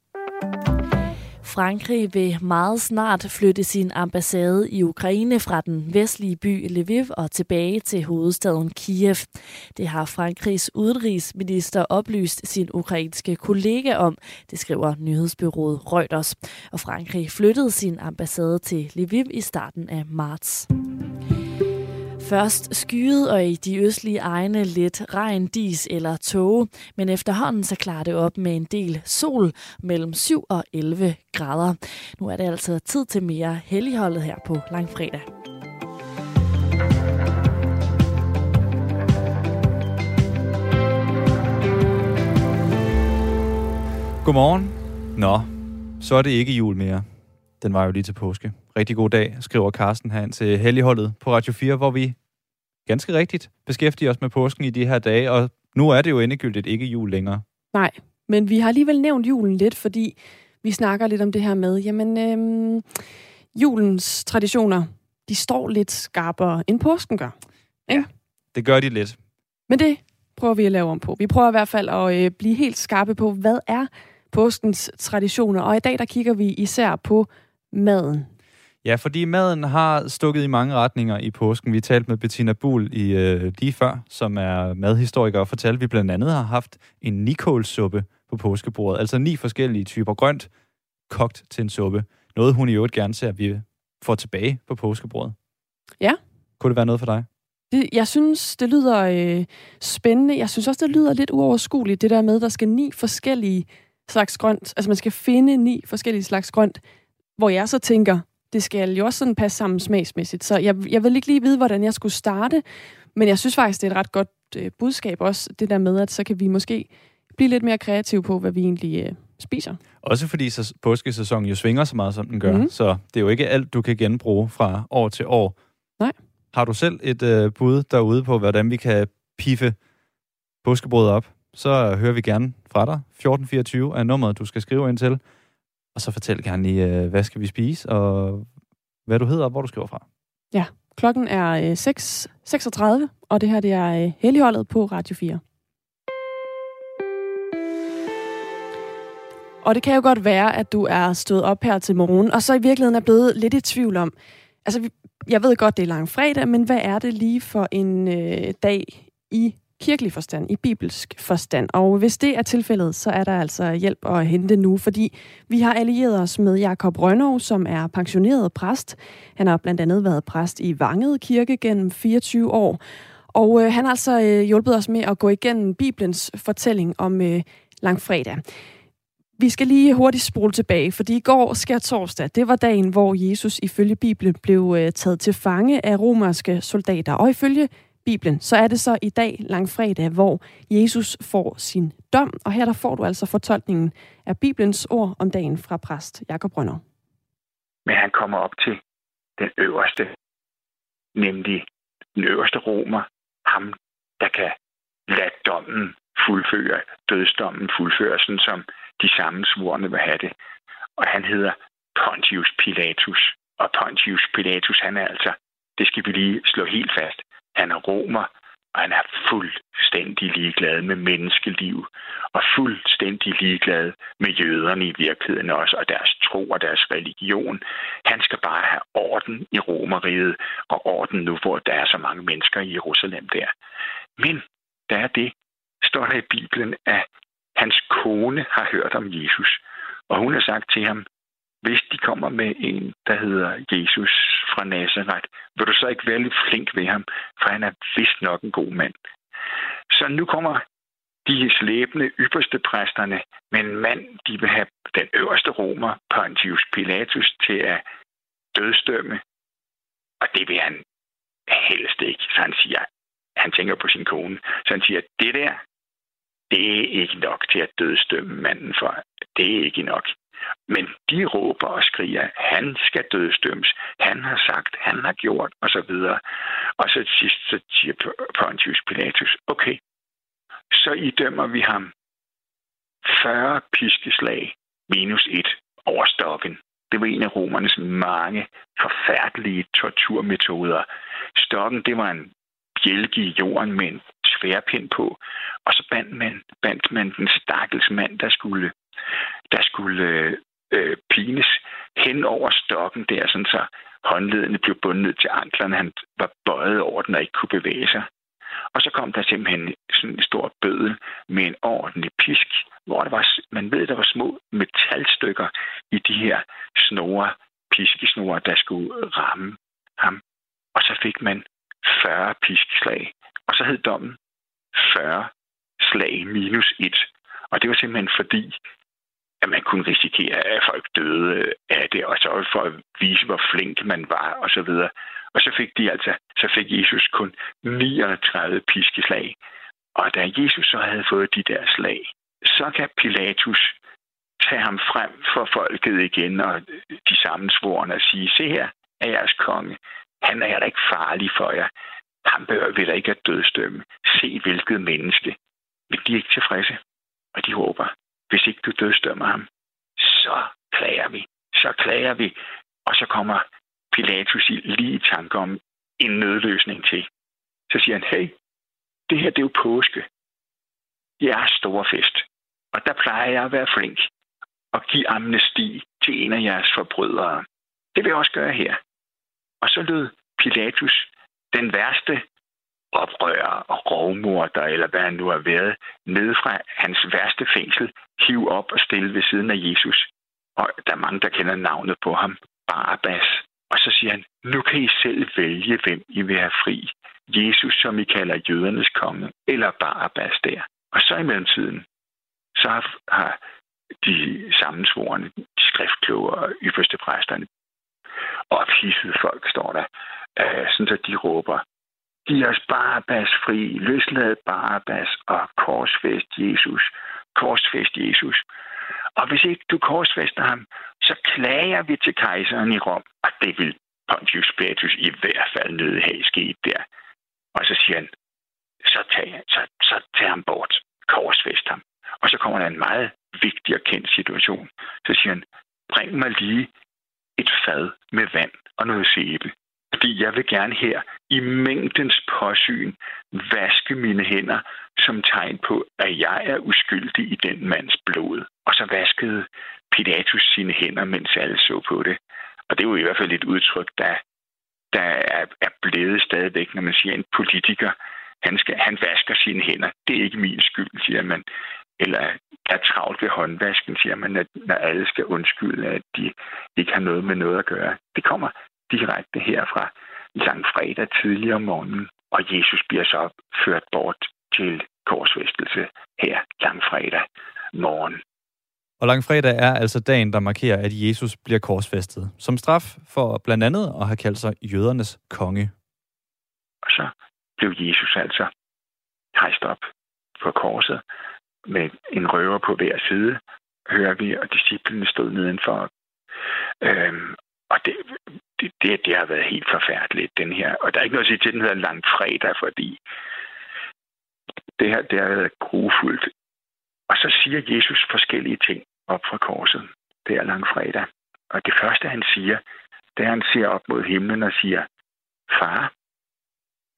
Frankrig vil meget snart flytte sin ambassade i Ukraine fra den vestlige by Lviv og tilbage til hovedstaden Kiev. Det har Frankrigs udenrigsminister oplyst sin ukrainske kollega om, det skriver nyhedsbyrået Reuters. Og Frankrig flyttede sin ambassade til Lviv i starten af marts. Først skyet og i de østlige egne lidt regn, dis eller tåge, men efterhånden så klarer det op med en del sol mellem 7 og 11 grader. Nu er det altså tid til mere helligholdet her på langfredag. Godmorgen. Nå, så er det ikke jul mere. Den var jo lige til påske. Rigtig god dag, skriver Carsten her til Helligholdet på Radio 4, hvor vi ganske rigtigt beskæftiger os med påsken i de her dage, og nu er det jo endegyldigt ikke jul længere. Nej, men vi har alligevel nævnt julen lidt, fordi vi snakker lidt om det her med, jamen, øhm, julens traditioner, de står lidt skarpere, end påsken gør. Ja, det gør de lidt. Men det prøver vi at lave om på. Vi prøver i hvert fald at øh, blive helt skarpe på, hvad er påskens traditioner, og i dag der kigger vi især på maden. Ja, fordi maden har stukket i mange retninger i påsken. Vi talte med Bettina Buhl i øh, lige før, som er madhistoriker, og fortalte, at vi blandt andet har haft en nikålsuppe på påskebordet. Altså ni forskellige typer grønt, kogt til en suppe. Noget, hun i øvrigt gerne ser, at vi får tilbage på påskebordet. Ja. Kunne det være noget for dig? Det, jeg synes, det lyder øh, spændende. Jeg synes også, det lyder lidt uoverskueligt, det der med, der skal ni forskellige slags grønt. Altså man skal finde ni forskellige slags grønt, hvor jeg så tænker, det skal jo også sådan passe sammen smagsmæssigt. Så jeg, jeg vil ikke lige vide, hvordan jeg skulle starte, men jeg synes faktisk, det er et ret godt øh, budskab også, det der med, at så kan vi måske blive lidt mere kreative på, hvad vi egentlig øh, spiser. Også fordi så påskesæsonen jo svinger så meget, som den gør. Mm. Så det er jo ikke alt, du kan genbruge fra år til år. Nej. Har du selv et øh, bud derude på, hvordan vi kan piffe påskebrødet op, så hører vi gerne fra dig. 1424 er nummeret, du skal skrive ind til. Og så fortæl gerne lige, øh, hvad skal vi spise, og hvad du hedder, og hvor du skriver fra. Ja, klokken er øh, 6.36, og det her det er øh, Helligholdet på Radio 4. Og det kan jo godt være, at du er stået op her til morgen, og så i virkeligheden er blevet lidt i tvivl om, altså jeg ved godt, det er lang fredag, men hvad er det lige for en øh, dag i kirkelig forstand, i bibelsk forstand. Og hvis det er tilfældet, så er der altså hjælp at hente nu, fordi vi har allieret os med Jakob Rønnow, som er pensioneret præst. Han har blandt andet været præst i Vanget Kirke gennem 24 år. Og øh, han har altså øh, hjulpet os med at gå igennem Bibelens fortælling om øh, langfredag. Vi skal lige hurtigt spole tilbage, fordi i går sker torsdag. Det var dagen, hvor Jesus ifølge Bibelen blev øh, taget til fange af romerske soldater. Og ifølge Bibelen, så er det så i dag, langfredag, hvor Jesus får sin dom. Og her der får du altså fortolkningen af Bibelens ord om dagen fra præst Jakob Brønner. Men han kommer op til den øverste, nemlig den øverste romer, ham, der kan lade dommen fuldføre, dødsdommen fuldføre, sådan som de samme svorene vil have det. Og han hedder Pontius Pilatus. Og Pontius Pilatus, han er altså, det skal vi lige slå helt fast, han er romer, og han er fuldstændig ligeglad med menneskeliv, og fuldstændig ligeglad med jøderne i virkeligheden også, og deres tro og deres religion. Han skal bare have orden i romeriet, og orden nu, hvor der er så mange mennesker i Jerusalem der. Men der er det, står der i Bibelen, at hans kone har hørt om Jesus, og hun har sagt til ham, hvis de kommer med en, der hedder Jesus fra Nazareth, vil du så ikke være lidt flink ved ham, for han er vist nok en god mand. Så nu kommer de slæbende ypperste præsterne med en mand, de vil have den øverste romer, Pontius Pilatus, til at dødstømme. Og det vil han helst ikke. Så han siger, han tænker på sin kone. Så han siger, det der, det er ikke nok til at dødstømme manden for. Det er ikke nok. Men de råber og skriger, han skal dødsdømmes, han har sagt, han har gjort, og så videre. Og så til sidst så siger Pontius Pilatus, okay, så idømmer vi ham 40 piskeslag minus et over stokken. Det var en af romernes mange forfærdelige torturmetoder. Stokken, det var en bjælke i jorden med en sværpind på, og så bandt man, bandt man den stakkels mand, der skulle der skulle øh, øh, pines hen over stokken der, sådan så håndledene blev bundet til anklerne. Han var bøjet over den og ikke kunne bevæge sig. Og så kom der simpelthen sådan en stor bøde med en ordentlig pisk, hvor der var, man ved, der var små metalstykker i de her snore, piskesnore, der skulle ramme ham. Og så fik man 40 piskeslag. Og så hed dommen 40 slag minus 1. Og det var simpelthen fordi, at man kunne risikere, at folk døde øh, af det, og så for at vise, hvor flink man var, og så videre. Og så fik de altså, så fik Jesus kun 39 piskeslag. Og da Jesus så havde fået de der slag, så kan Pilatus tage ham frem for folket igen, og de sammensvorene og sige, se her er jeres konge. Han er da ikke farlig for jer. Han bør vel ikke at dødstømme. Se hvilket menneske. Men de er ikke tilfredse, og de håber, hvis ikke du dødstømmer ham, så klager vi. Så klager vi. Og så kommer Pilatus lige i tanke om en nødløsning til. Så siger han, hey, det her det er jo påske. Jeres er stor fest. Og der plejer jeg at være flink og give amnesti til en af jeres forbrydere. Det vil jeg også gøre her. Og så lød Pilatus den værste oprører og rovmorder, eller hvad han nu har været, ned fra hans værste fængsel, hiv op og stille ved siden af Jesus. Og der er mange, der kender navnet på ham, Barabbas. Og så siger han, nu kan I selv vælge, hvem I vil have fri. Jesus, som I kalder jødernes konge, eller Barabbas der. Og så i mellemtiden, så har de sammensvorene, de skriftkloge og ypperste præsterne, ophidset folk, står der, øh, sådan så de råber, Giv os Barabbas fri, løslad Barabbas og korsfæst Jesus, Korsfæst Jesus. Og hvis ikke du korsfester ham, så klager vi til kejseren i Rom, og det vil Pontius Pilatus i hvert fald nødt have sket der. Og så siger han, så tag, så, så tag ham bort, Korsfæst ham. Og så kommer der en meget vigtig og kendt situation. Så siger han, bring mig lige et fad med vand og noget sæbe. Fordi jeg vil gerne her i mængdens påsyn vaske mine hænder som tegn på, at jeg er uskyldig i den mands blod. Og så vaskede Pilatus sine hænder, mens alle så på det. Og det er jo i hvert fald et udtryk, der, der er, er blevet stadigvæk, når man siger, en politiker, han, skal, han vasker sine hænder. Det er ikke min skyld, siger man. Eller er travlt ved håndvasken, siger man, at når alle skal undskylde, at de ikke har noget med noget at gøre. Det kommer direkte herfra langfredag tidligere om morgenen, og Jesus bliver så ført bort til korsfæstelse her langfredag morgen. Og langfredag er altså dagen, der markerer, at Jesus bliver korsfæstet. Som straf for blandt andet at have kaldt sig jødernes konge. Og så blev Jesus altså hejst op på korset med en røver på hver side, hører vi, og disciplene stod nedenfor. Øhm, og det, det, det, det har været helt forfærdeligt, den her. Og der er ikke noget at sige til, at den hedder langfredag, fordi det her det har været grufuldt. Og så siger Jesus forskellige ting op fra korset. Det er langfredag. Og det første, han siger, det er, han ser op mod himlen og siger, far,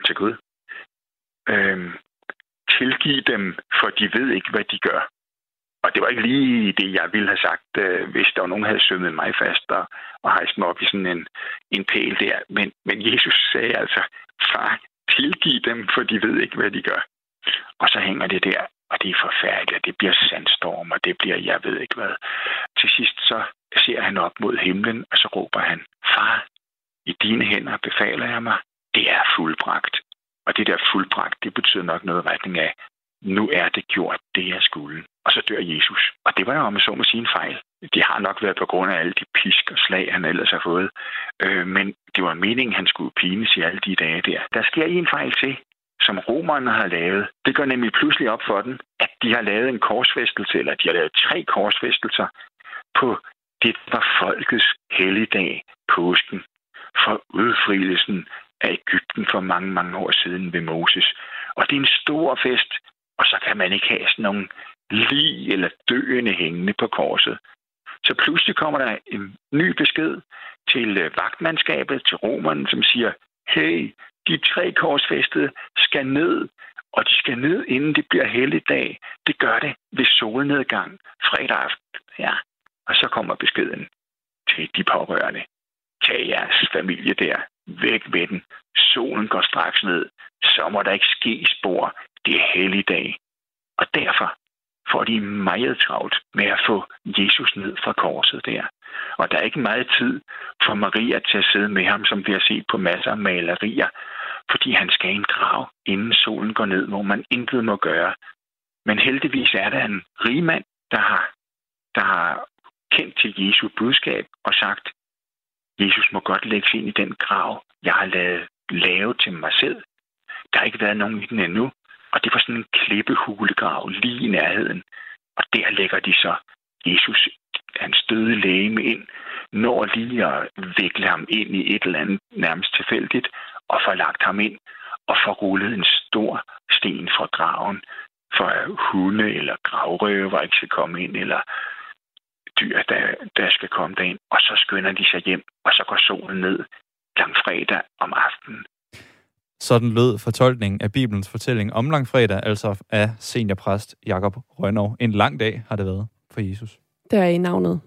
til Gud, øhm, tilgiv dem, for de ved ikke, hvad de gør. Og det var ikke lige det, jeg ville have sagt, øh, hvis der var nogen, der havde sømmet mig fast og, og hejst mig op i sådan en, en pæl der. Men, men Jesus sagde altså, far, tilgiv dem, for de ved ikke, hvad de gør. Og så hænger det der, og det er forfærdeligt, det bliver sandstorm, og det bliver, jeg ved ikke hvad. Til sidst så ser han op mod himlen, og så råber han, far, i dine hænder befaler jeg mig, det er fuldbragt. Og det der fuldbragt, det betyder nok noget retning af, nu er det gjort, det jeg skulle. Og så dør Jesus. Og det var jo om så må sige en fejl. Det har nok været på grund af alle de pisk og slag, han ellers har fået. Øh, men det var meningen, han skulle pines i alle de dage der. Der sker en fejl til, som romerne har lavet. Det går nemlig pludselig op for den, at de har lavet en korsfæstelse, eller de har lavet tre korsfæstelser på det var folkets helligdag, påsken, for udfrielsen af Ægypten for mange, mange år siden ved Moses. Og det er en stor fest, og så kan man ikke have sådan nogle lig eller døende hængende på korset. Så pludselig kommer der en ny besked til øh, vagtmandskabet, til romerne, som siger, hey, de tre korsfæstede skal ned, og de skal ned, inden det bliver helligdag. Det gør det ved solnedgang fredag aften. Ja. Og så kommer beskeden til de pårørende. Tag jeres familie der. Væk med den. Solen går straks ned. Så må der ikke ske spor. Det er helligdag. Og derfor får de meget travlt med at få Jesus ned fra korset der. Og der er ikke meget tid for Maria til at sidde med ham, som vi har set på masser af malerier, fordi han skal i en grav, inden solen går ned, hvor man intet må gøre. Men heldigvis er der en rig mand, der har, der har kendt til Jesu budskab og sagt, Jesus må godt lægge sig ind i den grav, jeg har lavet lave til mig selv. Der har ikke været nogen i den endnu, og det var sådan en klippehulegrav lige i nærheden. Og der lægger de så Jesus, hans døde læge ind, når lige at vikle ham ind i et eller andet nærmest tilfældigt, og får lagt ham ind, og får rullet en stor sten fra graven, for at hunde eller gravrøver ikke skal komme ind, eller dyr, der, der skal komme derind. Og så skynder de sig hjem, og så går solen ned fredag om aftenen. Sådan lød fortolkningen af Bibelens fortælling om langfredag, altså af seniorpræst Jakob Rønnow. En lang dag har det været for Jesus. Der er i navnet.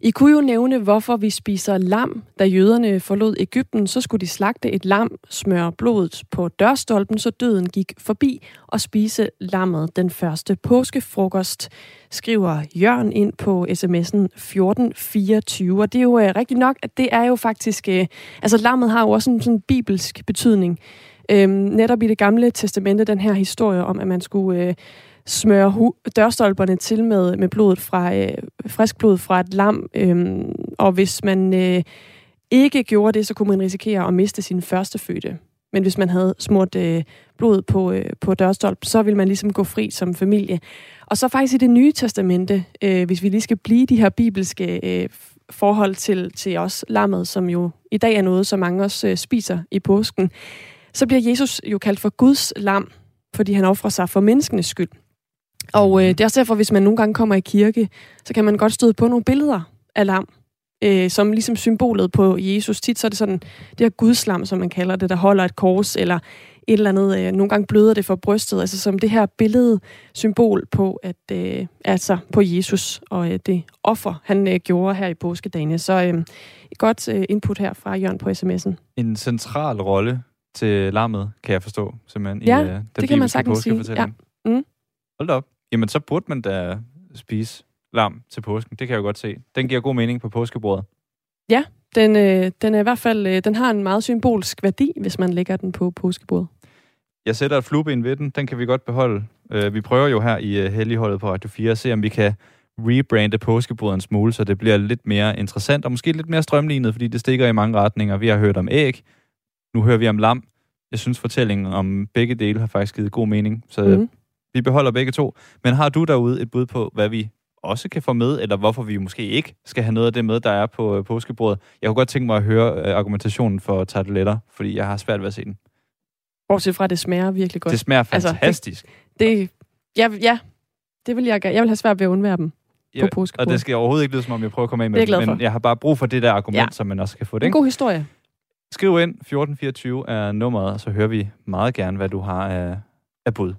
I kunne jo nævne, hvorfor vi spiser lam. Da jøderne forlod Ægypten, så skulle de slagte et lam, smøre blodet på dørstolpen, så døden gik forbi, og spise lammet den første påskefrokost, skriver Jørgen ind på sms'en 1424. Og det er jo uh, rigtigt nok, at det er jo faktisk... Uh, altså lammet har jo også en sådan bibelsk betydning. Øhm, netop i det gamle testamente, den her historie om, at man skulle øh, smøre hu- dørstolperne til med, med blodet fra, øh, frisk blod fra et lam, Øh, og hvis man øh, ikke gjorde det, så kunne man risikere at miste sin førstefødte. Men hvis man havde smurt øh, blod på, øh, på dørstolp, så ville man ligesom gå fri som familie. Og så faktisk i det nye testamente, øh, hvis vi lige skal blive de her bibelske øh, forhold til, til os lammet, som jo i dag er noget, som mange også øh, spiser i påsken, så bliver Jesus jo kaldt for Guds lam, fordi han offrer sig for menneskenes skyld. Og øh, det er også derfor, hvis man nogle gange kommer i kirke, så kan man godt støde på nogle billeder af lam, øh, som ligesom symbolet på Jesus. Tit så er det sådan, det her gudslam, som man kalder det, der holder et kors, eller et eller andet, øh, nogle gange bløder det for brystet, altså som det her billede, symbol på, at øh, altså på Jesus og øh, det offer, han øh, gjorde her i påskedagene. Så øh, et godt øh, input her fra Jørgen på sms'en. En central rolle til lammet, kan jeg forstå, simpelthen, ja, i den det kan man sagtens sige. Ja. Mm. Hold op. Jamen, så burde man da spise lam til påsken. Det kan jeg jo godt se. Den giver god mening på påskebordet. Ja, den, øh, den er i hvert fald øh, den har en meget symbolsk værdi, hvis man lægger den på påskebordet. Jeg sætter et flueben ved den. Den kan vi godt beholde. Uh, vi prøver jo her i uh, Helligholdet på Radio 4 at se, om vi kan rebrande påskebordet en smule, så det bliver lidt mere interessant og måske lidt mere strømlignet, fordi det stikker i mange retninger. Vi har hørt om æg. Nu hører vi om lam. Jeg synes, fortællingen om begge dele har faktisk givet god mening. Så mm. Vi beholder begge to. Men har du derude et bud på, hvad vi også kan få med, eller hvorfor vi måske ikke skal have noget af det med, der er på øh, påskebordet. Jeg kunne godt tænke mig at høre øh, argumentationen for tarteletter, fordi jeg har svært ved at se den. Bortset fra, at det smager virkelig godt. Det smager fantastisk. Altså, det, det, ja, ja, det vil jeg Jeg vil have svært ved at undvære dem ja, på påskebordet. Og det skal overhovedet ikke lyde, som om jeg prøver at komme af med det, men jeg har bare brug for det der argument, ja. så man også kan få det. En god historie. Skriv ind, 1424 er nummeret, så hører vi meget gerne, hvad du har af, af bud.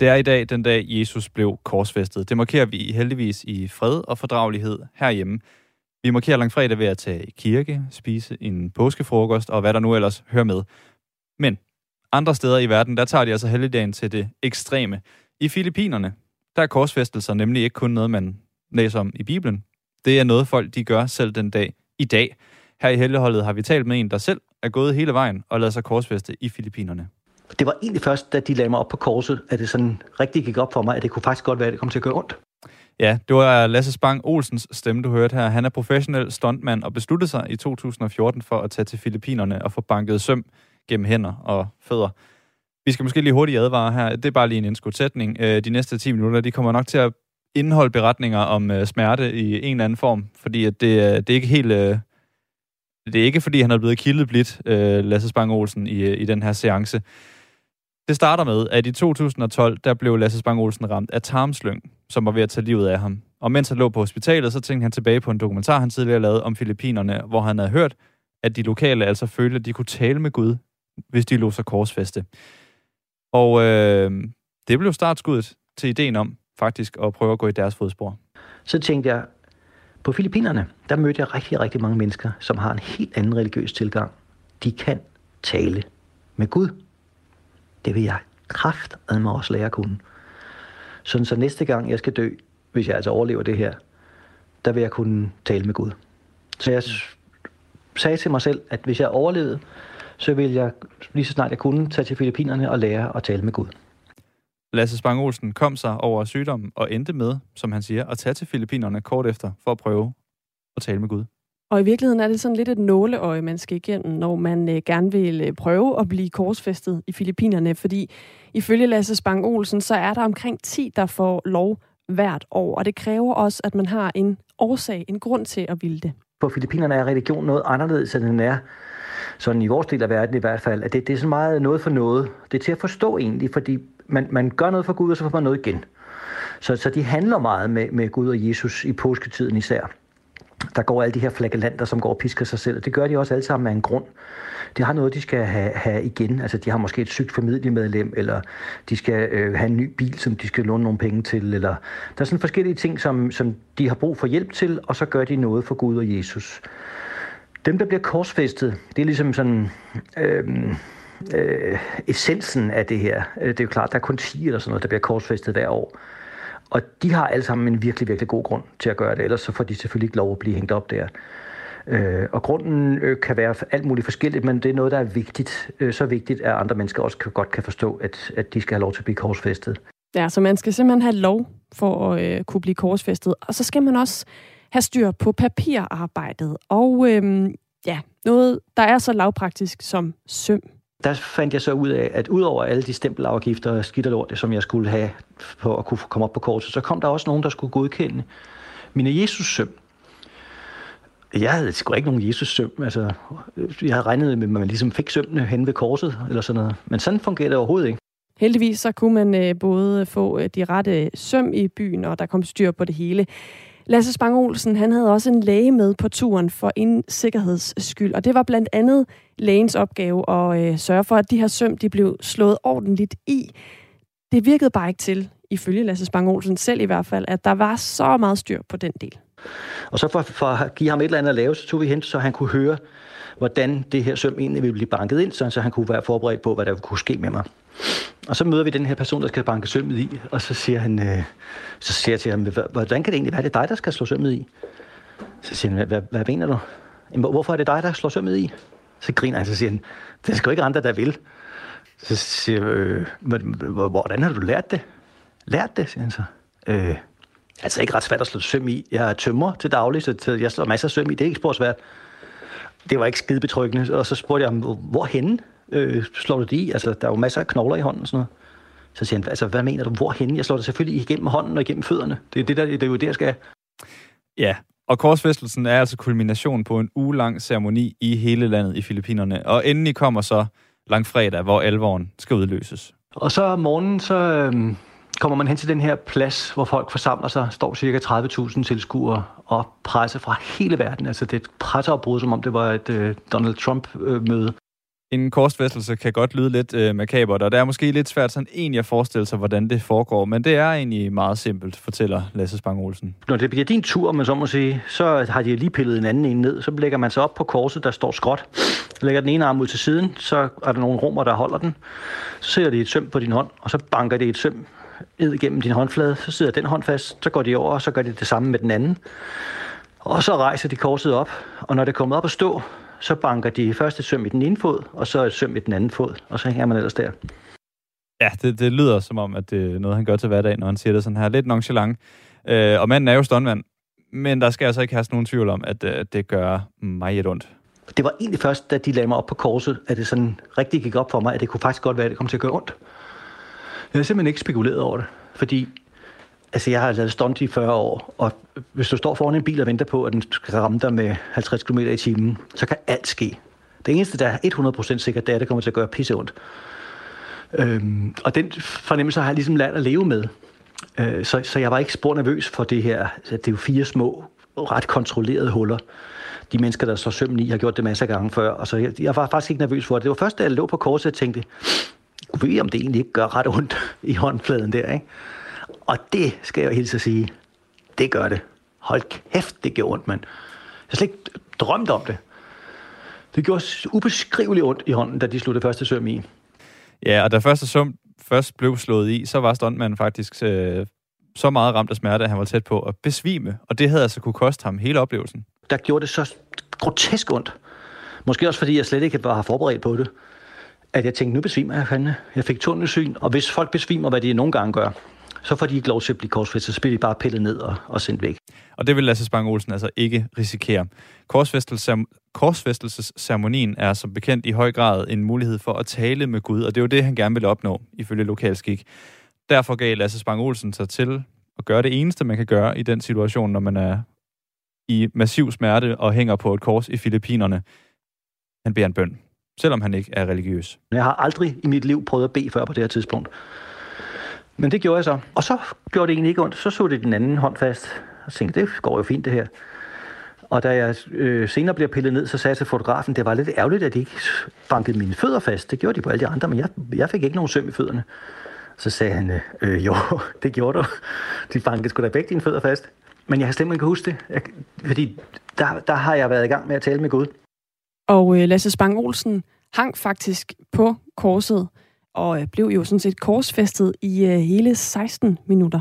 Det er i dag den dag, Jesus blev korsfæstet. Det markerer vi heldigvis i fred og fordragelighed herhjemme. Vi markerer langfredag ved at tage i kirke, spise en påskefrokost og hvad der nu ellers hører med. Men andre steder i verden, der tager de altså helligdagen til det ekstreme. I Filippinerne, der er korsfæstelser nemlig ikke kun noget, man læser om i Bibelen. Det er noget, folk de gør selv den dag i dag. Her i Helligholdet har vi talt med en, der selv er gået hele vejen og lader sig korsfæste i Filippinerne. Det var egentlig først, da de lagde mig op på korset, at det sådan rigtig gik op for mig, at det kunne faktisk godt være, at det kom til at gøre ondt. Ja, det var Lasse Spang Olsens stemme, du hørte her. Han er professionel stuntmand og besluttede sig i 2014 for at tage til Filippinerne og få banket søm gennem hænder og fødder. Vi skal måske lige hurtigt advare her. Det er bare lige en indskudsætning. Øh, de næste 10 minutter, de kommer nok til at indeholde beretninger om øh, smerte i en eller anden form, fordi at det, det er ikke helt... Det er ikke, fordi han er blevet kildet blidt, øh, Lasse Spang Olsen, i, øh, i den her seance. Det starter med, at i 2012, der blev Lasse Spang Olsen ramt af tarmslyng, som var ved at tage livet af ham. Og mens han lå på hospitalet, så tænkte han tilbage på en dokumentar, han tidligere lavede om Filippinerne, hvor han havde hørt, at de lokale altså følte, at de kunne tale med Gud, hvis de lå sig korsfeste. Og øh, det blev startskuddet til ideen om faktisk at prøve at gå i deres fodspor. Så tænkte jeg, på Filippinerne, der mødte jeg rigtig, rigtig mange mennesker, som har en helt anden religiøs tilgang. De kan tale med Gud. Det vil jeg kraft ad mig også lære at kunne. Sådan så næste gang jeg skal dø, hvis jeg altså overlever det her, der vil jeg kunne tale med Gud. Så jeg sagde til mig selv, at hvis jeg overlevede, så vil jeg lige så snart jeg kunne tage til Filippinerne og lære at tale med Gud. Lasse Spang Olsen kom sig over sygdommen og endte med, som han siger, at tage til Filippinerne kort efter for at prøve at tale med Gud. Og i virkeligheden er det sådan lidt et nåleøje, man skal igennem, når man øh, gerne vil øh, prøve at blive korsfæstet i Filippinerne. Fordi ifølge Lasse Spang Olsen, så er der omkring 10, der får lov hvert år. Og det kræver også, at man har en årsag, en grund til at ville det. På Filippinerne er religion noget anderledes, end den er sådan i vores del af verden i hvert fald, at det, det er så meget noget for noget. Det er til at forstå egentlig, fordi man, man gør noget for Gud, og så får man noget igen. Så, så de handler meget med, med Gud og Jesus i påsketiden især der går alle de her flagellanter, som går og pisker sig selv. Det gør de også alle sammen af en grund. De har noget, de skal have, have igen. Altså, de har måske et sygt familiemedlem, eller de skal øh, have en ny bil, som de skal låne nogle penge til. Eller der er sådan forskellige ting, som, som de har brug for hjælp til, og så gør de noget for Gud og Jesus. Dem, der bliver korsfæstet, det er ligesom sådan... Øh, øh, essensen af det her. Øh, det er jo klart, der er kun 10 eller sådan noget, der bliver korsfæstet hver år. Og de har alle sammen en virkelig, virkelig god grund til at gøre det, ellers så får de selvfølgelig ikke lov at blive hængt op der. Øh, og grunden øh, kan være alt muligt forskelligt, men det er noget, der er vigtigt. Øh, så vigtigt, at andre mennesker også kan, godt kan forstå, at, at de skal have lov til at blive korsfæstet. Ja, så man skal simpelthen have lov for at øh, kunne blive korsfæstet. Og så skal man også have styr på papirarbejdet. Og øh, ja, noget, der er så lavpraktisk som søm. Der fandt jeg så ud af, at udover alle de stempelafgifter og skidt og lort, som jeg skulle have for at kunne komme op på kortet, så kom der også nogen, der skulle godkende mine Jesus-søm. Jeg havde sgu ikke nogen Jesus-søm. Altså, jeg havde regnet med, at man ligesom fik sømmene hen ved korset, eller sådan noget. Men sådan fungerede det overhovedet ikke. Heldigvis så kunne man øh, både få øh, de rette søm i byen, og der kom styr på det hele. Lasse Spang Olsen, han havde også en læge med på turen for en sikkerheds skyld, og det var blandt andet lægens opgave at øh, sørge for, at de her søm de blev slået ordentligt i. Det virkede bare ikke til, ifølge Lasse Spang Olsen selv i hvert fald, at der var så meget styr på den del. Og så for, for at give ham et eller andet at lave, så tog vi hen, så han kunne høre, hvordan det her søm egentlig ville blive banket ind, så han kunne være forberedt på, hvad der kunne ske med mig. Og så møder vi den her person, der skal banke sømmet i, og så siger han, øh, så siger jeg til ham, hvordan kan det egentlig være, det er dig, der skal slå sømmet i? Så siger han, hvad, hvad mener du? Jamen, hvorfor er det dig, der slår sømmet i? Så griner han, så siger han, det er sgu ikke andre, der vil. Så siger jeg, øh, hvordan har du lært det? Lært det, siger han så. Øh, altså ikke ret svært at slå søm i. Jeg er tømmer til daglig, så jeg slår masser af søm i. Det er ikke spor svært. Det var ikke skide betryggende. Og så spurgte jeg ham, hvorhen øh, slår du det i? Altså, der er jo masser af knogler i hånden og sådan noget. Så siger han, altså, hvad mener du? Hvorhen? Jeg slår det selvfølgelig igennem hånden og igennem fødderne. Det er, det, der, det er jo det, jeg skal. Ja, og korsfæstelsen er altså kulmination på en ugelang ceremoni i hele landet i Filippinerne. Og endelig kommer så langfredag, hvor alvoren skal udløses. Og så om morgenen, så øh, kommer man hen til den her plads, hvor folk forsamler sig, står cirka 30.000 tilskuere og presse fra hele verden. Altså det er et presseopbrud, som om det var et øh, Donald Trump-møde. Øh, en korsfæstelse kan godt lyde lidt øh, makabert, og det er måske lidt svært sådan egentlig at forestille sig, hvordan det foregår, men det er egentlig meget simpelt, fortæller Lasse Spang Olsen. Når det bliver din tur, man så må sige, så har de lige pillet en anden en ned, så lægger man sig op på korset, der står skråt, lægger den ene arm ud til siden, så er der nogle rummer, der holder den, så ser de et søm på din hånd, og så banker det et søm ned igennem din håndflade, så sidder den hånd fast, så går de over, og så gør de det samme med den anden. Og så rejser de korset op, og når det kommer op at stå, så banker de først et søm i den ene fod, og så et søm i den anden fod, og så hænger man ellers der. Ja, det, det lyder som om, at det er noget, han gør til hverdag, når han siger det sådan her. Lidt nonchalant. Øh, og manden er jo ståndmand, men der skal altså ikke have nogen tvivl om, at øh, det gør mig et ondt. Det var egentlig først, da de lagde mig op på korset, at det sådan rigtig gik op for mig, at det kunne faktisk godt være, at det kom til at gøre ondt. Jeg har simpelthen ikke spekuleret over det, fordi Altså, jeg har lavet stunt i 40 år, og hvis du står foran en bil og venter på, at den skal ramme dig med 50 km i timen, så kan alt ske. Det eneste, der er 100% sikkert, det er, at det kommer til at gøre pisse ondt. Øhm, og den fornemmelse har jeg ligesom lært at leve med. Øh, så, så jeg var ikke spor nervøs for det her. Altså, det er jo fire små, ret kontrollerede huller. De mennesker, der står sømmen i, har gjort det masser af gange før. Og så jeg, jeg var faktisk ikke nervøs for det. Det var først, da jeg lå på korset, jeg tænkte, ved om det egentlig ikke gør ret ondt i håndfladen der, ikke? Og det skal jeg hilse at sige, det gør det. Hold kæft, det gjorde ondt, mand. Jeg slet ikke drømt om det. Det gjorde ubeskriveligt ondt i hånden, da de slog det første søm i. Ja, og da første søm først blev slået i, så var stuntmanden faktisk øh, så meget ramt af smerte, at han var tæt på at besvime. Og det havde altså kunne koste ham hele oplevelsen. Der gjorde det så grotesk ondt. Måske også fordi jeg slet ikke var forberedt på det. At jeg tænkte, nu besvimer jeg fandme. Jeg fik tunnelsyn, og hvis folk besvimer, hvad de nogle gange gør, så får de ikke lov til at blive korsfæstet, så bliver de bare pillet ned og, og sendt væk. Og det vil Lasse Spang Olsen altså ikke risikere. Korsfæstelsesceremonien er som bekendt i høj grad en mulighed for at tale med Gud, og det er jo det, han gerne vil opnå, ifølge lokalskik. Derfor gav Lasse Spang Olsen sig til at gøre det eneste, man kan gøre i den situation, når man er i massiv smerte og hænger på et kors i Filippinerne. Han beder en bøn, selvom han ikke er religiøs. Jeg har aldrig i mit liv prøvet at bede før på det her tidspunkt. Men det gjorde jeg så. Og så gjorde det egentlig ikke ondt. Så så det den anden hånd fast. Og tænkte, det går jo fint det her. Og da jeg øh, senere bliver pillet ned, så sagde jeg til fotografen, det var lidt ærgerligt, at de ikke bankede mine fødder fast. Det gjorde de på alle de andre, men jeg, jeg fik ikke nogen søm i fødderne. Så sagde han, øh, jo, (laughs) det gjorde du. De bankede sgu da begge dine fødder fast. Men jeg har slet ikke huske det, jeg, fordi der, der har jeg været i gang med at tale med Gud. Og øh, Lasse Spang Olsen hang faktisk på korset og øh, blev jo sådan set korsfæstet i øh, hele 16 minutter.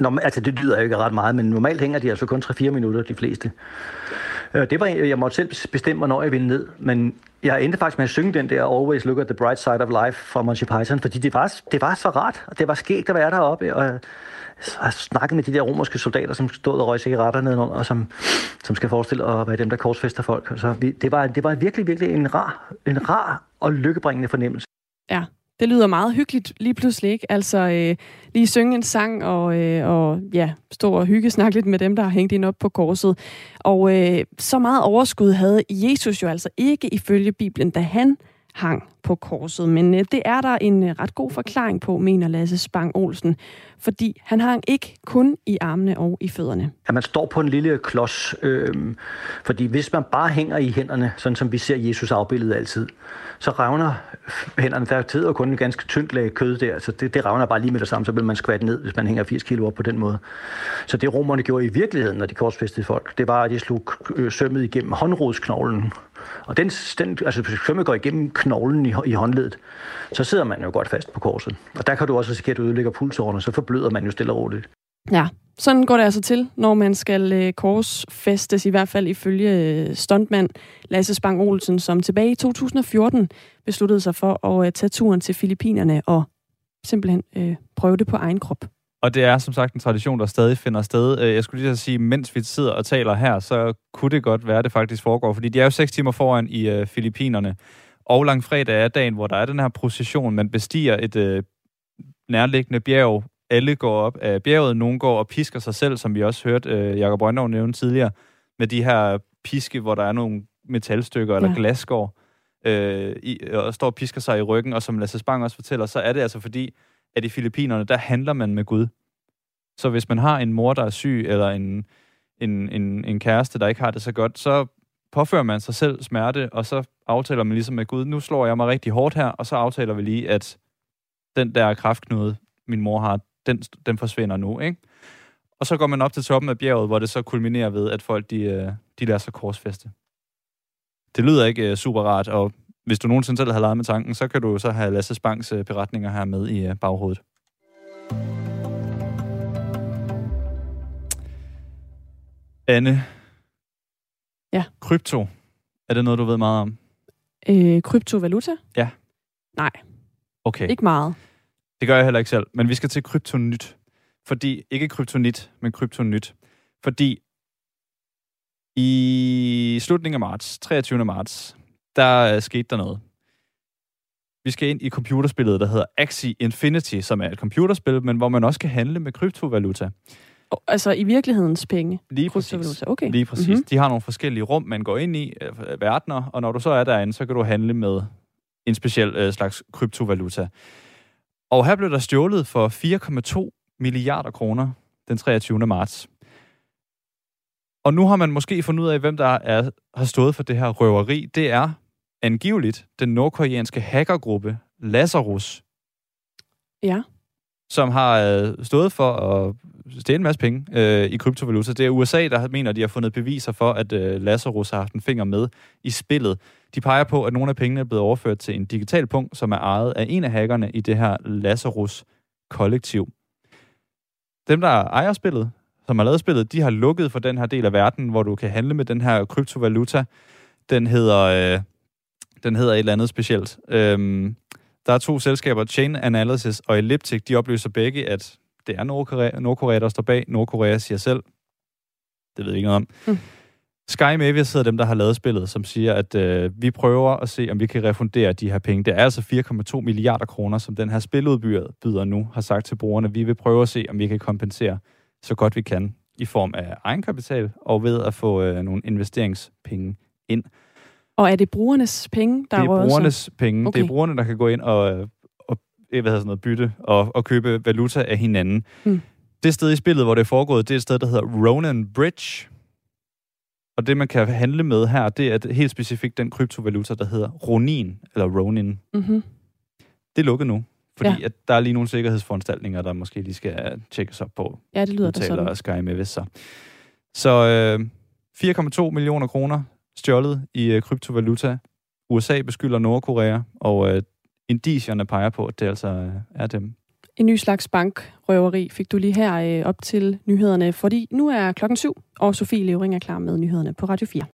Nå, altså det lyder jo ikke ret meget, men normalt hænger de altså kun 3-4 minutter, de fleste. Øh, det var, jeg måtte selv bestemme, hvornår jeg ville ned, men jeg endte faktisk med at synge den der Always Look at the Bright Side of Life fra Monty Python, fordi det var, det var så rart, og det var skægt at være deroppe, og jeg har snakket med de der romerske soldater, som stod og røg cigaretter nedenunder, og som, som skal forestille at være dem, der korsfester folk. Så vi, det, var, det var virkelig, virkelig en rar, en rar og lykkebringende fornemmelse. Ja, det lyder meget hyggeligt lige pludselig, ikke? Altså øh, lige synge en sang og, øh, og ja, stå og hygge snakke lidt med dem, der har hængt ind op på korset. Og øh, så meget overskud havde Jesus jo altså ikke ifølge Bibelen, da han hang på korset. Men øh, det er der en øh, ret god forklaring på, mener Lasse Spang Olsen. Fordi han hang ikke kun i armene og i fødderne. At man står på en lille klods. Øh, fordi hvis man bare hænger i hænderne, sådan som vi ser Jesus afbildet altid, så ravner hænderne. Der sidder kun en ganske tyndt lag kød der, så det, det ravner bare lige med det samme, så vil man skvatte ned, hvis man hænger 80 kilo op på den måde. Så det romerne gjorde i virkeligheden, når de korsfæstede folk, det var, at de slog øh, sømmet igennem håndrodsknoglen. Og den, den, altså sømmet går igennem knoglen i, i håndledet, så sidder man jo godt fast på korset. Og der kan du også risikere, at du ødelægger pulsårene, så forbløder man jo stille og roligt. Ja, sådan går det altså til, når man skal øh, korsfæstes, i hvert fald ifølge øh, stuntmand Lasse Spang Olsen, som tilbage i 2014 besluttede sig for at øh, tage turen til Filippinerne og simpelthen øh, prøve det på egen krop. Og det er som sagt en tradition, der stadig finder sted. Øh, jeg skulle lige sige, mens vi sidder og taler her, så kunne det godt være, at det faktisk foregår. Fordi de er jo seks timer foran i øh, Filippinerne. Og langfredag er dagen, hvor der er den her procession. Man bestiger et øh, nærliggende bjerg. Alle går op af bjerget. Nogen går og pisker sig selv, som vi også hørte øh, Jakob Rønnerv nævne tidligere. Med de her piske, hvor der er nogle metalstykker eller ja. glasgård. Øh, i, og står og pisker sig i ryggen. Og som Lasse Spang også fortæller, så er det altså fordi, at i Filippinerne, der handler man med Gud. Så hvis man har en mor, der er syg, eller en, en, en, en kæreste, der ikke har det så godt, så påfører man sig selv smerte, og så aftaler man ligesom med Gud, nu slår jeg mig rigtig hårdt her, og så aftaler vi lige, at den der kraftknude, min mor har, den, den forsvinder nu, ikke? Og så går man op til toppen af bjerget, hvor det så kulminerer ved, at folk de, øh, de lader sig korsfeste. Det lyder ikke øh, super rart, og hvis du nogensinde selv har leget med tanken, så kan du så have Lasse Spangs uh, beretninger her med i uh, baghovedet. Anne. Ja. Krypto. Er det noget, du ved meget om? Øh, kryptovaluta? Ja. Nej. Okay. Ikke meget. Det gør jeg heller ikke selv. Men vi skal til kryptonyt. Fordi, ikke kryptonit, men kryptonyt. Fordi i slutningen af marts, 23. marts, der skete der noget. Vi skal ind i computerspillet, der hedder Axie Infinity, som er et computerspil, men hvor man også kan handle med kryptovaluta. Altså i virkelighedens penge? Lige præcis. Okay. Lige præcis. Mm-hmm. De har nogle forskellige rum, man går ind i, øh, verdener, og når du så er derinde, så kan du handle med en speciel øh, slags kryptovaluta. Og her blev der stjålet for 4,2 milliarder kroner den 23. marts. Og nu har man måske fundet ud af, hvem der er, har stået for det her røveri. Det er angiveligt den nordkoreanske hackergruppe Lazarus. Ja. Som har øh, stået for at stjæle en masse penge øh, i kryptovaluta. Det er USA, der mener, de har fundet beviser for, at øh, Lazarus har haft en finger med i spillet. De peger på, at nogle af pengene er blevet overført til en digital punkt, som er ejet af en af hackerne i det her Lazarus-kollektiv. Dem, der ejer spillet, som har lavet spillet, de har lukket for den her del af verden, hvor du kan handle med den her kryptovaluta. Den hedder, øh, den hedder et eller andet specielt. Øhm, der er to selskaber, Chain Analysis og Elliptic, de oplyser begge, at det er Nordkorea, Nordkorea der står bag. Nordkorea siger selv, det ved vi ikke noget om. Mm. Sky Mavis hedder dem, der har lavet spillet, som siger, at øh, vi prøver at se, om vi kan refundere de her penge. Det er altså 4,2 milliarder kroner, som den her spiludbyder nu har sagt til brugerne. Vi vil prøve at se, om vi kan kompensere så godt vi kan i form af egenkapital og ved at få øh, nogle investeringspenge ind. Og er det brugernes penge, der er Det er brugernes sig? penge. Okay. Det er brugerne, der kan gå ind og, og hvad hedder sådan noget, bytte og, og købe valuta af hinanden. Hmm. Det sted i spillet, hvor det er foregået, det er et sted, der hedder Ronan Bridge. Og det, man kan handle med her, det er helt specifikt den kryptovaluta, der hedder Ronin, eller Ronin. Mm-hmm. Det er lukket nu. Fordi ja. at der er lige nogle sikkerhedsforanstaltninger, der måske lige skal tjekkes op på. Ja, det lyder da sådan. Sky med hvis så. Så øh, 4,2 millioner kroner stjålet i øh, kryptovaluta. USA beskylder Nordkorea, og øh, indicierne peger på, at det altså øh, er dem. En ny slags bankrøveri fik du lige her øh, op til nyhederne, fordi nu er klokken syv, og Sofie Levering er klar med nyhederne på Radio 4.